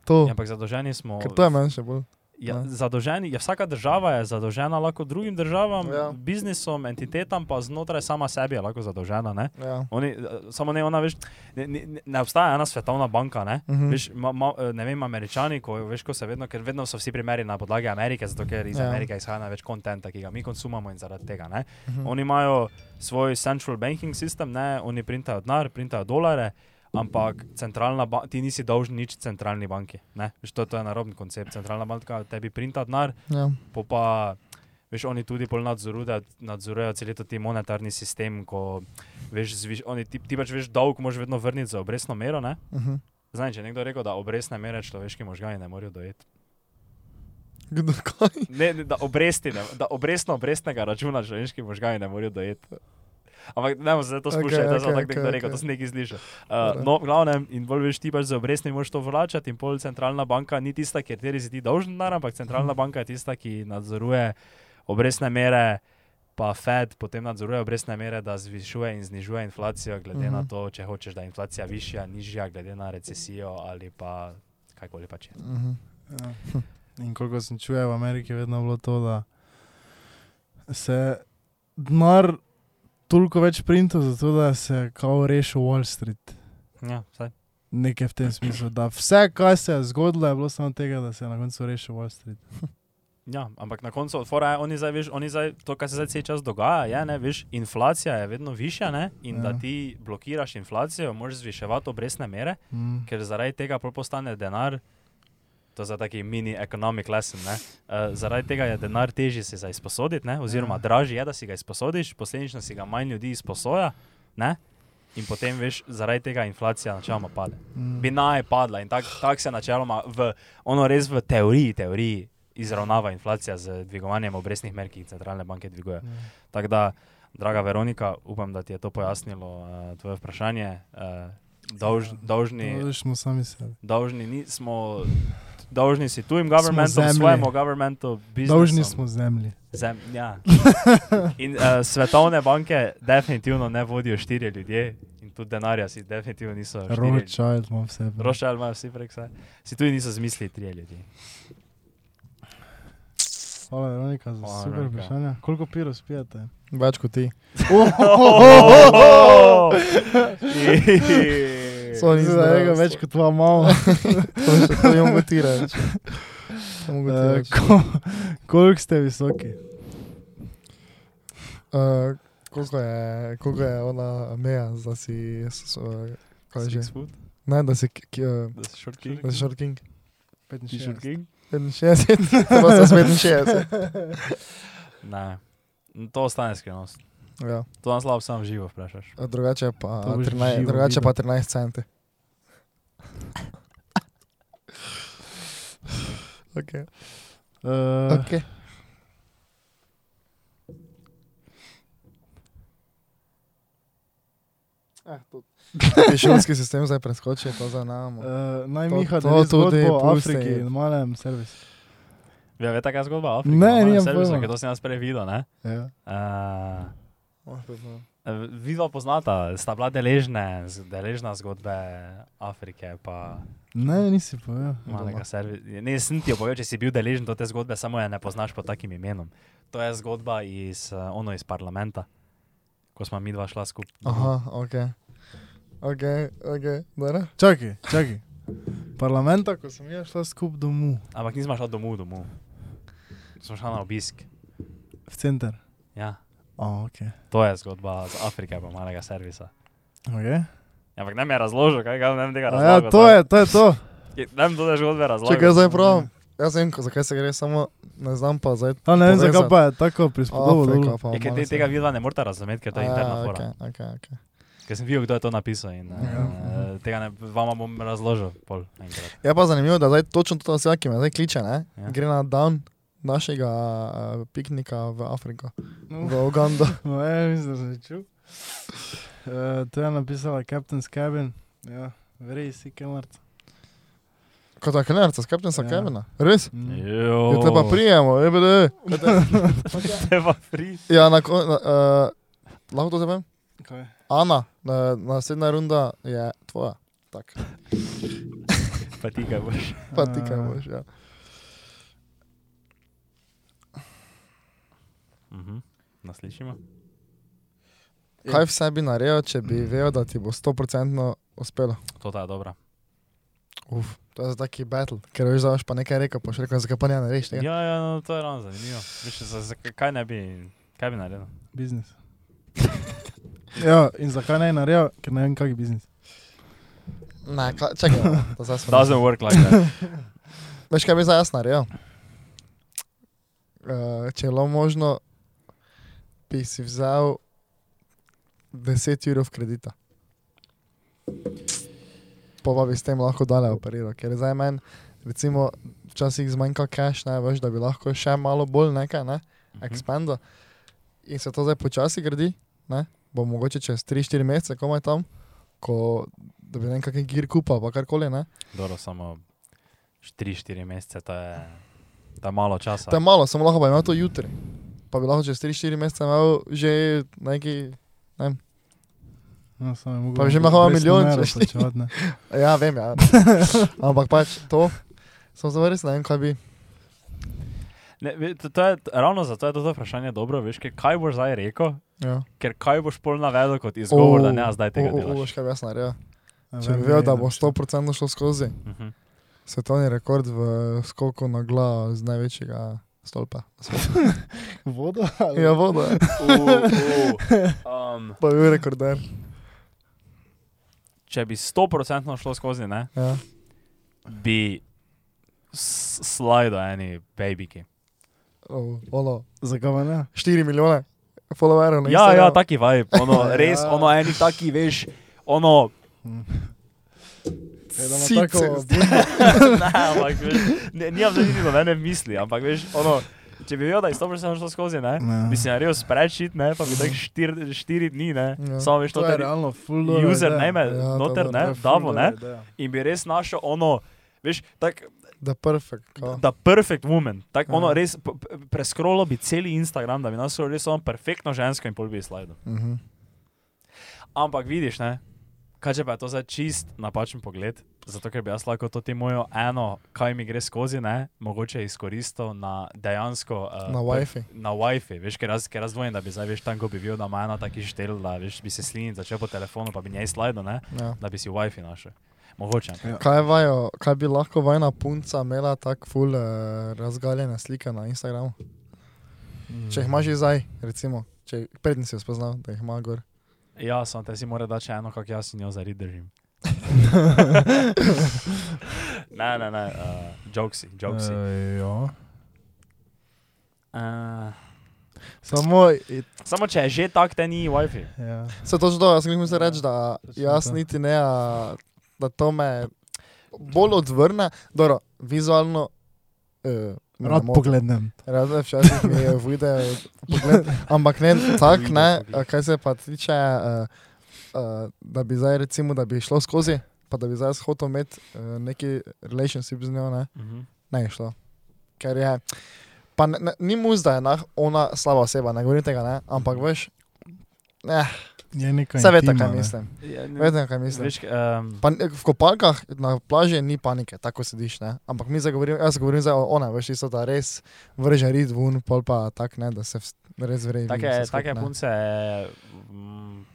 To, Ja, ampak zadolženi smo. ker to je meni še bolj. Ja, zadolženi, ja, vsaka država je zadolžena lahko drugim državam, Ja. biznisom, entitetam, pa znotraj sama sebi je lahko zadolžena. Ne? Ja. Oni, eh, samo ne, ona, veš, ne, ne, ne obstaja ena svetovna banka. Ne? Mhm. Veš, ma, ma, eh, ne vem, američani, ko, veš, ko se vedno, ker vedno so vsi primeri na podlagi Amerike, zato ker iz Ja. Amerike izhaja največ kontenta, ki ga mi konsumamo in zaradi tega. Ne? Mhm. Oni imajo svoj central banking system, ne? oni printajo denar, printajo dolare, ampak centralna banka, ti nisi dolžen nič centralni banki. Veš, to, to je naroben koncept. Centralna banka tebi printa denar, Ja. pa. Veš, oni tudi pol nadzorujejo, nadzorujejo cel ta monetarni sistem, ko veš, zviš, oni, ti, ti pač veš, dolg moraš vedno vrniti za obrestno mero. Ne? Mhm. Zdaj, če nekdo rekel, da obrestne mere človeški možgani ne morejo dojeti. Ne, ne, da, obresti, ne, da obrestno obrestnega računa človeški možgani ne morejo dojeti. Ampak ne bomo se to Okej, spuščali, okay, da sem okej, tako nekdo okej, rekel, okej. to sem nekaj slišal. Uh, no, v glavnem, in bolj veš, ti pač za obrestni moraš to vračati in pol centralna banka ni tista, kateri si ti dolžen denar, ampak centralna banka je tista, ki nadzoruje obrestne mere, pa Fed potem nadzoruje obrestne mere, da zvišuje in znižuje inflacijo, glede na Mhm. to, če hočeš, da je inflacija višja, nižja, glede na recesijo ali pa kajkoli pač je. Mhm. Ja. In koliko sem čuje v Ameriki, je vedno bilo to, da se denar toliko več printov, zato da se kao rešil Wall Street. Ja, saj. Nekaj v tem smislu, da vse, kar se je zgodilo, je bilo samo tega, da se je na koncu rešil Wall Street. *laughs* Ja, ampak na koncu, fora je, oni zdaj, veš, oni zdaj, to, kar se zdaj cel čas dogaja, je, ne, veš, inflacija je vedno višja, ne, in ja. da ti blokiraš inflacijo, moraš zviševati obrestne mere, Mm. ker zaradi tega postane denar, to je taki mini economic lesson, ne, uh, zaradi tega je denar težji si za izposoditi, ne, oziroma Ja. dražji je, da si ga izposodiš, posledično si ga manj ljudi izposoja, ne, in potem, veš, zaradi tega inflacija načeloma pade. Mm. Bi naj padla in tako tak se načeloma, v, ono res v teoriji, teoriji izravnava inflacija z dvigovanjem obrestnih mer, ki jih centralne banke dvigujejo. Ja. Tako da, draga Veronika, upam, da ti je to pojasnilo uh, tvoje vprašanje. Uh, dolž, dolžni, To smo sami sebi. dolžni, ni, smo, dolžni si tujim governmentom, zemlji. svojemu governmentu, biznisom. Dolžni smo zemlji. Zem, ja. *laughs* In uh, svetovne banke definitivno ne vodijo štirje ljudje, in tudi denarja si definitivno niso. Rothschild ima vse. Rošal imajo vsi prek vse. Si tudi niso zmislili trije ljudi. Hvala, Veronika, za Hvala, super vprašanje. Koliko pivo spijete? Več kot ti. *laughs* *laughs* So ni Za enega več kot dva malo. *laughs* To še to jim. To Eh, reči. ko- Koliko ste visoki? Eh, Koliko je, koliko je ona meja, da si, eh, kaj že? Six foot, Ne, da si, ki- eh, da si short king. da si short king. Ti short king? 65, *laughs* to pa se 65. Ne. To ostane skrivnost. Ja. To nas slabo samo živo vprašaš. A Drugače pa, To boš 13, živo drugače videl. pa 13 centi. Okay. *laughs* Uh, Okay. Eh, to. *laughs* Ti šolski sistem zdaj preskoči, to za nami. uh, naj To- Miha to da tudi zgodbo o pusti. Afriki in malem servisu. Ja, veš, taka zgodba o Afriki. Ne, pojma. ker to si nas prej videl, ne? Ja. Uh, Vidva poznata, sta bila deležne, z- deležna zgodbe Afrike, pa Ne, nisi povedal. Ne, sem ti povedal, če si bil deležen do te zgodbe, samo je ne poznaš pod takim imenom. To je zgodba iz, uh, ono iz parlamenta, ko smo mi dva šla skupaj. Aha, ok. Ok, ok, dobro. Čakaj, čakaj. Parlamenta, ko sem jaz šla skup domov, Ampak nismo šla domov, domov. Smo šla na obisk. v center. Ja. Oh, ok. To je zgodba z Afrike, pa malega servisa. okay. Ja, ampak ne mi je razložil, kaj ga ne tega Ja, razložil. to je, to je to. Ne vem, to je zgodbe razložil. Če kaj zdaj pravim, jaz vem, zakaj se gre, samo ne znam pa zdaj. A ne vem, zakaj pa je tako pa Je, ker te, tega vidva ne morete razumeti, ker to je A, interna ja, fora. ok, ok, ok. Ker sem videl, kdo je to napisal in Ja. uh, tega ne, vama bom razložil pol. Je pa zanimivo, da zdaj točno to oseba, ki me zdaj kliče, ne, Ja. gre na dan našega uh, piknika v Afriko, No. v Ugando. *laughs* No, ja, mislim, da sem čul. Uh, to je napisala Captain's Cabin. Ja, very sick alert. Kot je klenerca, skepten sem Ja. Kevina. Res? Mm. Jo, *laughs* Je te pa prijemo, je bede. te pa pri. Ja, na kon, uh, lahko to zavem? Kaj? Ana, na, naslednja runda je tvoja. Tak, Pa ti kaj boš. pa ti kaj boš, ja. Mhm. Naslišimo. Kaj vse bi naredil, če bi vedel, da ti bo 100% uspelo? To je dobra. Uf, to je za taki battle, ker veš, da boš pa nekaj rekel, pa še rekel, zakaj pa ne narediš tega. Ja, ja, no, to je ravno zanimivo. Viš, za, za, kaj ne bi, kaj bi naredil? Biznis. *laughs* ja, in zakaj ne naredil, ker ne vem, kak je biznis. Ne, ka, čakaj, no, to zdaj smo. Doesn't work like that. *laughs* Veš, kaj bi zdaj jaz naredil? Uh, če je bilo možno, bi si vzel 10 ur kredita. Pa pa bi s tem lahko dalje operiral, ker zdaj meni, recimo, včasih zmanjka cash, ne veš, da bi lahko še malo bolj nekaj, ne, Mhm. expando. In se to zdaj počasi gradi, ne, bo mogoče čez 3-4 mesece komaj tam, ko da bi nekakšen gir kupal, pa karkoli, ne. Dobro, samo 3-4 mesece, to je, to je malo časa. To je malo, samo lahko pa imel to jutri. Pa bi lahko čez 3-4 mesece imel že neki. No, je mogel Pa bi že imel milijon, če- plačevati, ne. *laughs* Ja, vem, ja. *laughs* Ampak pač to, sem zelo res ne vem, kaj bi. Ne, to, to je, ravno zato je to vprašanje dobro, veš, ker kaj boš zdaj rekel, Ja. ker kaj boš pol navedel kot izgovor, da ne, zdaj tega O, o, o, delaš. veš, kaj bi jaz naredil. Ja, Če bi vedel, da bo 100% šlo skozi. Mhm. Svetovni rekord v skoku na glavo z največjega stolpa. *laughs* Voda? Ja, voda. je. Uh, uh, um, Pa je bil rekorder. če bi 100% šlo skozi, ne, Ja. bi slajdo eni babyki. O, ono, Zakaj ne? 4 milijone followerjev na Ja, ja, Instagramu. taki vibe, ono, *laughs* res, Ja. ono, eni taki, veš, ono, Ja, da ima tako *laughs* ne, ampak, veš, ne, nimam zdaj niti nobene misli, ampak, veš, ono, če bi vedel, da je 100% šlo skozi, ne, Ne. bi si naredil spreadsheet, ne, pa bi tak 4 dni, ne, Ja. samo veš, To je realno full dobro. username, Ja, to noter, bo- ne, davo, ne, ideja. in bi res našel ono, veš, tak, Da perfekt. kao. da perfect woman, tako ono Ja. res, p- p- preskrolo bi celi Instagram, da bi našel res ono perfektno žensko in pol bi slajdo. Mhm. Ampak vidiš, ne, kaj če pa je to zdaj čist napačen pogled, zato ker bi jaz lahko to ti mojo eno, kaj mi gre skozi, ne, mogoče izkoristil na dejansko. Uh, Na Wi-Fi. Na Wi-Fi, veš, ker, raz, ker razdvojim, da bi zdaj, veš, tam, ko bi bil, da ima eno taki štel, da veš, bi se slinil, začel po telefonu, pa bi njej slajdo, ne, Ja. da bi si Wi-Fi našel. Mogoče. Ja. Kaj, vajo, kaj bi lahko vajna punca imela tako ful uh, razgaljene slike na Instagramu? Če jih imaš zdaj, recimo, če prednji si jo spoznal, da jih ima gor. Ja, sem te si mora dati še eno, kako jaz in jo zarid držim. *laughs* ne, ne, ne, uh, jokesi, jokesi. Eh, Ja. Uh, Samo, i- samo če je že tak, te ni Wi-Fi. ja. Se točno to, jaz sem mislil reči, da točno jaz niti ne, a, da to me bolj odvrne, dobro, vizualno. Uh, Rad pogledam. Rad včasih mi je video pogled, ampak ne tako, ne, kaj se pa tiče, uh, uh, da bi zdaj recimo, da bi šlo skozi, pa da bi zdaj hotel imeti uh, neki relationship z njo, ne, Uh -huh. ne je šlo. Ker je, pa ne, ne, ni mu zdaj, ne, ona slaba oseba, ne govorim tega, ne, ampak veš, ne, Je nekaj. vse veste, kaj mislim. Ja, ne, Veste, kaj mislim. Veš, um, Pa v kopalkah na plaži ni panike, tako sediš, ne? ampak mi zdaj govorimo, jaz govorim zdaj o ona, veš, isto da res vrže rit ven, pol pa tak ne, da se res vreje. take, take punce, mm,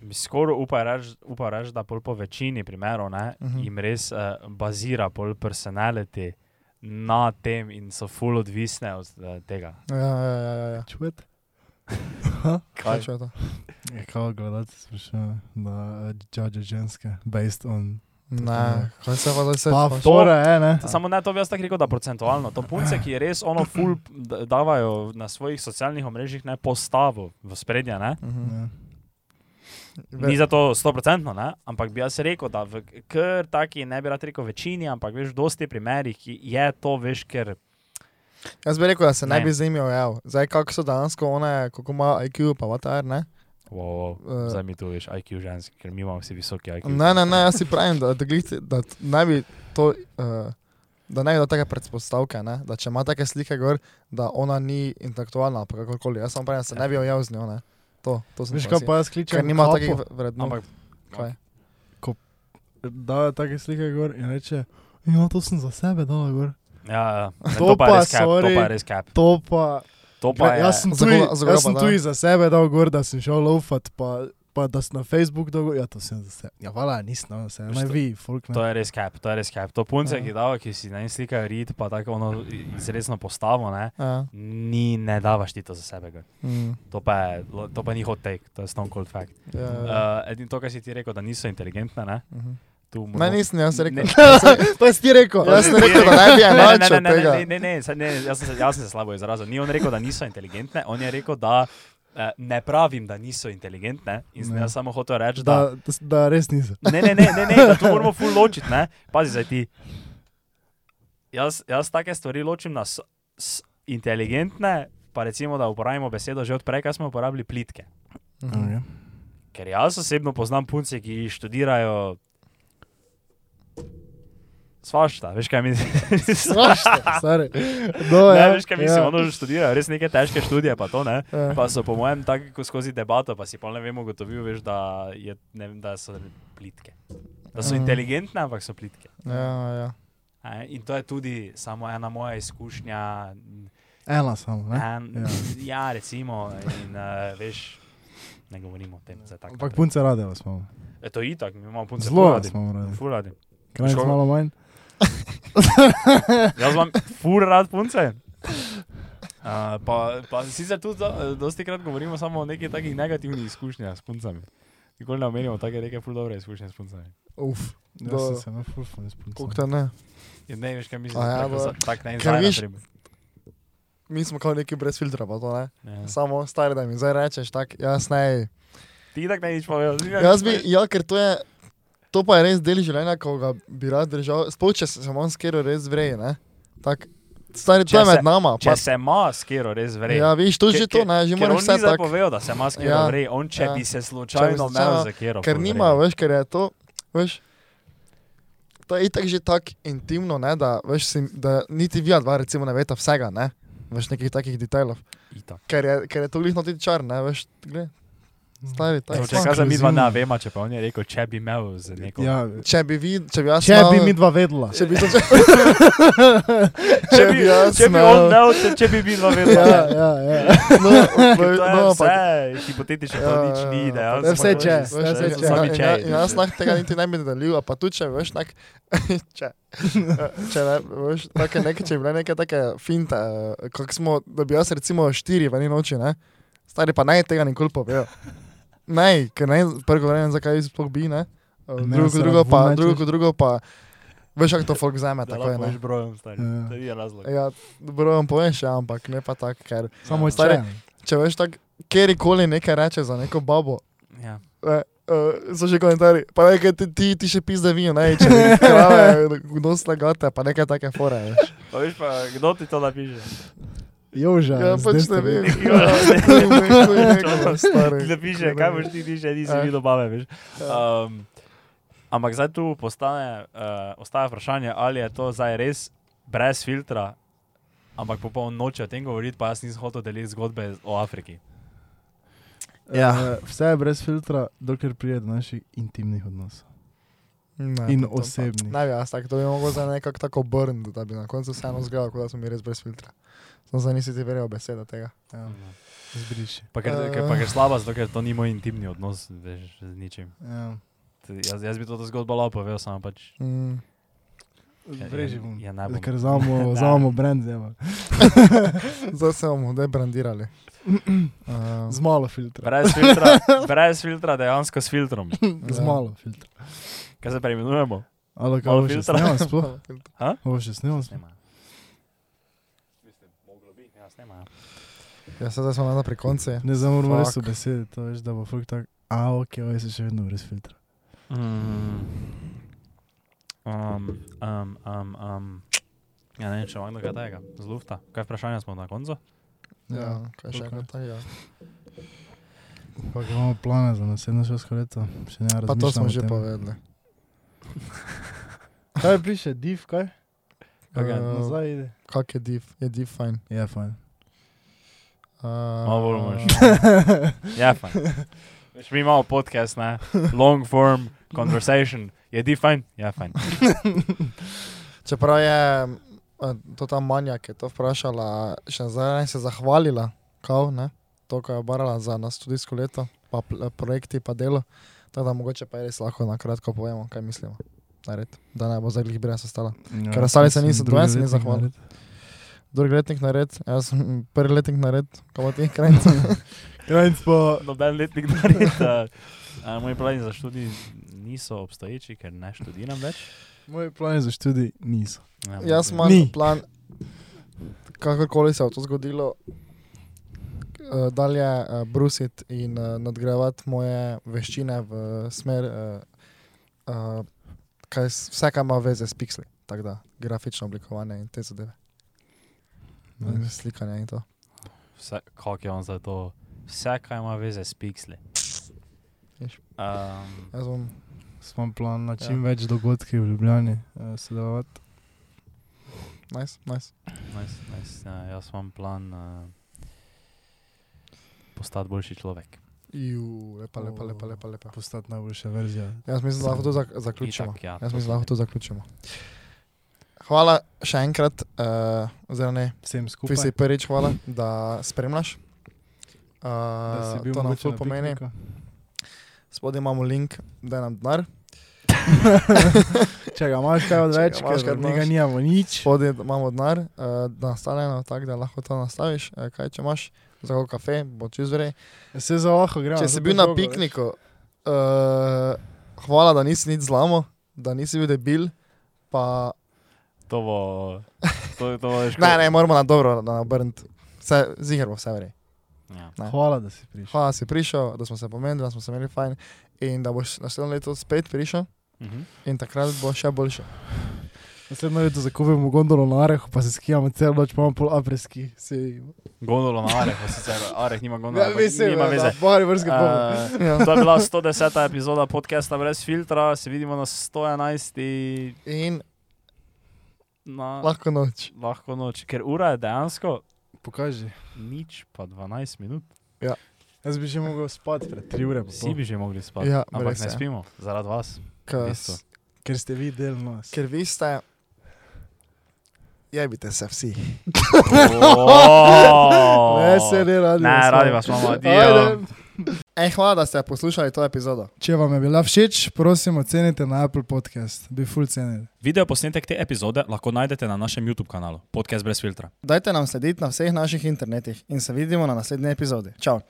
bi skoraj reči, upa reč, da pol po večini primerov ne, uh Mhm. -huh. jim res uh, bazira pol personality na tem in so full odvisne od uh, tega. Ja, ja, ja, ja. ja. Čujete? Kaj je to? Je kao gledati, sprašujem, da eh, judge ženske, based on. Ne, kaj se pa zdaj se Pa, pač- fora je, ne? Samo ne to bi jaz tako rekel, da procentualno. To punce, ki res ono full davajo na svojih socialnih omrežjih, ne postavo v spredje, ne. Mhm. Ja. Ve- Ni za to 100%, ne? ampak bi jaz rekel, da v kar taki, ne bi rad rekel večini, ampak veš, v dosti primerih ki- je to, veš, ker Jaz bi rekel, da se ne, Ne. bi z njimi ojel. Zdaj, kako so dejansko one, kako ima IQ, pa whatever, ne? wow, wow, Eh. zdaj mi tu veš IQ ženski, ker mi imamo vsi visoki IQ. Ne, ne, ne, jaz si pravim, da, da, glih- da ne bi to, uh, da ne bi do take predpostavke, ne? da če ima take slike gor, da ona ni intelektualna, pa kakorkoli. Jaz sem pravim, da se ne bi ojel z njo, ne? To, to sem Veš, pa kaj si- pa jaz kličem? Ker nima takih vrednot. Ampak Kaj? Da, take slike gor in reče, ja, to sem za sebe dal gor. Ja, ja. Ne, To to, pa pa, je res cap, to sorry. pa je res cap. To pa, To pa je, jaz sem Za tuj, koga- za koga jaz sem tuj za sebe dal gor, da sem šel laufat, pa, pa da sem na Facebook dal gor, ja, to sem za sebe. Ja, vala, nisem za sebe, Veš, naj to- vi, folk to ne. je res cap, to je res cap. To punce, Ja. ki dava, ki si na en slikajo rit, pa tako ono izredno postavo, ne, Ja. ni, ne davaš ti to za sebe. gor. Mm, To pa, je, to pa ni hot take, to je stone cold fact. ja, ja. Uh, edino to, kar si ti rekel, da niso inteligentne, ne, Mhm. Tu Ne, nisem, jaz sem rekel. Ne. *laughs* To si ti rekel. Jaz sem rekel, da ne bi Ne, ne, enačil ne, ne, tega. ne, ne, ne, saj ne, jaz, sem se, jaz sem se slabo izrazil. Ni on rekel, da niso inteligentne, on je rekel, da eh, ne pravim, da niso inteligentne. In sem Ne. jaz samo hotel reči, da. Da, da, res nisem. Ne, ne, ne, ne, ne da to moramo full ločiti. Ne? Pazi, zdaj ti. Jaz, jaz take stvari ločim na s, s inteligentne, pa recimo, da uporabimo besedo že odprej, kaj smo uporabili plitke. Mhm. Okay. Ker jaz osebno poznam punce, ki študirajo. Svašta, veš kaj mislim? *laughs* Svašta, stari. *laughs* No, Ne, ja, veš kaj mislim, ja. ono že študirajo, res neke težke študije, pa to ne. Ja. Pa so po mojem tako skozi debato, pa si pa ne vem, ugotovil, veš, da, je, ne da so plitke. Da so Mm. inteligentne, ampak so plitke. Ja, ja. In to je tudi samo ena moja izkušnja. Ena samo, ne? En, ja. ja, recimo, in uh, veš, ne govorimo o tem, je. Ampak punce rade vas imamo. Je to itak, mi imamo punce Zelo radi. Furadi. Krajc Škoda. malo manj. *laughs* Jaz imam fur rad punce. Uh, pa, pa sicer tudi do- dosti krat govorimo samo o nekih takih negativnih izkušnjah s puncami. Nikoli ne omenjamo take neke ful dobre izkušnje s puncami. Uf, Do- sem se na full fun s puncami. te ne. Ja, ne veš, kaj mislim, ja, tako, tak ne naprimer. Mi smo kao neki brez filtra, pa to ne. Ja. Samo stari, da mi zdaj rečeš, tak, jaz ne. Ti tak ne nič povedal. Jaz bi, ja, ker to je, to pa je res del življenja, ko ga bi rad držal. Sploh če se samo skero res vreje, ne. Tak, stari, to Če je med se- nama. Če Pa, se ima skero res vre. ja, viš, to že to, ne, že on moraš vse tako. povedal, da se ima skero Ja, vre. On če ja. bi se slučajno imel za kero. Ker nima, veš, ker je to, veš, to je itak že tako intimno, ne, da, veš, si, da niti vi dva recimo ne veste vsega, ne, veš, nekih takih detajlov. Itak. Ker je, ker je to glihno tudi čar, ne, veš, gled, stari, Evo, tako. Če kaj za mi dva ne vemo, če pa on je rekel, če bi imel z neko. Ja, Če bi vi, če bi jaz če znal- bi mi dva vedela. Če bi to *laughs* če... Če bi, jaz če bi on imel, če, če bi mi dva vedela. Ja, ja, ja. No, To je no, vse ampak- hipotetično, to Ja, nič ni, da ja, To je vse če, to je vse če. Sami če. in Jaz lahko tega niti ne bi nadaljeval, pa tudi če veš, tak, *laughs* če, če ne, veš, take neke, če bi bile neke take finte, eh, kako smo, da bi jaz recimo štiri v eni noči, ne, stari pa naj tega nikoli povejo. Naj, ker ne, prvo ne vem, zakaj sploh bi, ne, Eh, Ne, drugo, drugo pa, drugo, drugo pa, veš, kako to folk vzame, Da tako je, ne. veš brojem, stari. Ja. To je razlog. Ja, dobro vam poveš, ja, ampak ne pa tako, ker Samo Stari- če. veš tako, kjerkoli nekaj reče za neko babo, Ja. Uh, uh, so že komentarji, pa nekaj ti, ti, ti še pizde vijo, ne, če ne *laughs* kdo slagate, pa nekaj take fore, veš. Pa veš pa, kdo ti to napiše? Joža. Ja, z pač ne vem. *laughs* Ja. Kuj me, kuj me, stari. Ti napiše, kaj boš ti ti še nisi Ja. videl bave, veš. Ja. Um, ampak zdaj tu postane, uh, ostaja vprašanje, ali je to zdaj res brez filtra, ampak popoln noče o tem govoriti, pa jaz nisem hotel deliti zgodbe o Afriki. Ja. Eh, Vse je brez filtra, dokler pride do naših intimnih odnosov. Ne, In to osebnih. Ne, jaz tako, to bi mogel zdaj nekako tako obrniti, da bi na koncu vseeno zgledal, kot da smo mi res brez filtra. Sem zdaj nisi ti verjel besede tega. Ja, zbriši. Pa ker, ker, pa ker slaba, zato ker to ni moj intimni odnos veš, z ničim. Ja. Jaz, jaz bi to zgodbo lahko povedal, samo pač. Mm. Zbreži bom. Ja, ne bom. Ker zavamo *laughs* brand, zdaj. *laughs* Zdaj se bomo debrandirali. Uh, *clears throat* Z malo filtra. Brez filtra, *laughs* brez filtra, dejansko s filtrom. Z Ja. malo filtra. Kaj se preimenujemo? Ali kaj še filtra. snimam sploh? Ha? Ovo še snimam sploh? Snema. Mislim, moglo bi, ja, snema. ja, se zdaj smo na pri koncu. Ne znam, moramo res besedi, to veš, da bo folk tak, a ok, ovo se še vedno brez filtra. Mm. Um, um, um, um. Ja, ne vem, če imam kaj tega, z lufta. Kaj vprašanja smo na koncu? Ja, kaj še enkrat tega. Pa imamo plane za naslednjo šolsko leto, še ne Pa to smo že povedali. *laughs* Kaj piše, div, kaj? Kaj je? Eh, Nazaj ide. Kak je div, je div fajn. Ja, fajn. Uh, Malo bolj moraš. *laughs* Ja, fajn. Veš, mi imamo podcast, ne? Long form conversation. Je di fajn? Ja, fajn. *laughs* Čeprav je eh, to ta manjak, je to vprašala, še zdaj naj se zahvalila, kao, ne? to, ko je obarala za nas študijsko leto, pa projekti, pa delo. Tako da mogoče pa je res lahko na kratko povemo, kaj mislimo. Nared, da ne bo zdaj glih brez ostala. Ja, Ker ostali se mislim, niso, drugi dvoje se ni letnik zahvalil. nared. Drugi letnik nared, jaz sem prvi letnik nared, kako ti krajnci. *laughs* Krajnc pa, Noben letnik narediti. Moji plani za študij niso obstoječi, ker ne študiram več. moji plani za študij niso. Ja, Jaz imam plan, kakorkoli se bo to zgodilo, eh, dalje uh, brusiti in uh, nadgrajevati moje veščine v smer, uh, uh, kaj, vse, kar ima veze s piksli. Tako da, grafično oblikovanje in te zadeve. In Nice. slikanje in to. Vse, kako je on za to? Vse, kaj ima veze s piksli. Viš. Um, Jaz bom, Smo plan na čim Ja. več dogodkih v Ljubljani uh, sodelovati. nice, nice. nice, nice. Ja, jaz imam plan uh, postati boljši človek. Ju, lepa, lepa, lepa, lepa, lepa. Postati najboljša verzija. Jaz mislim, da lahko to zak zaključimo. Itak, ja, Jaz mislim, da lahko to zaključimo. hvala še enkrat, uh, oziroma ne, Vsem ti skupaj. si prvič hvala, da spremljaš. da si Uh, bil to nam pomeni. Spodaj imamo link, da nam denar. *laughs* Če ga imaš kaj odveč, ker kaj mi ga imaš. nimamo nič. Spodaj imamo denar, uh, nastavljeno tako, da lahko to nastaviš. Uh, kaj če imaš, za kako kafe, bo čez vrej. Vse za lahko gremo. Če si bil na pikniku, uh, hvala, da nisi nič zlamo, da nisi bil debil. Pa... To bo. To, to bo *laughs* Ne, ne, moramo na dobro obrniti. Ziger bo vse vrej. Ja. Ne. Hvala, da si prišel. Hvala, da si prišel, da smo se pomenili, da smo se imeli fajn in da boš naslednje leto spet prišel Mhm. in takrat bo še boljše. Naslednjo leto zakupimo gondolo na Arehu, pa se skijamo celo noč, pa imamo pol apreski. Se... Gondolo na Areh, pa sicer Areh nima gondola. Ja, mislim, nima veze. Bari vrske uh, Uh, Ja. to je bila 110. epizoda podcasta brez filtra, se vidimo na 111. In Na lahko noč. lahko noč, ker ura je dejansko Pokaži. nič pa 12 minut. Jaz bi že mogel spati pred 3 ure. pa Vsi bi že mogli spati, Ja, ampak ne spimo, zaradi vas. K, Isto. Ker ste vi del nas. ker vi ste. Jebite se vsi. Oh. *laughs* Ne, se ne radi. Ne, radi vas imamo, adijo. Ej, hvala, da ste poslušali to epizodo. Če vam je bila všeč, prosim, ocenite na Apple Podcast. Bi full cenili. Video posnetek te epizode lahko najdete na našem YouTube kanalu, podcast brez filtra. Dajte nam slediti na vseh naših internetih in se vidimo na naslednji epizodi. Čau!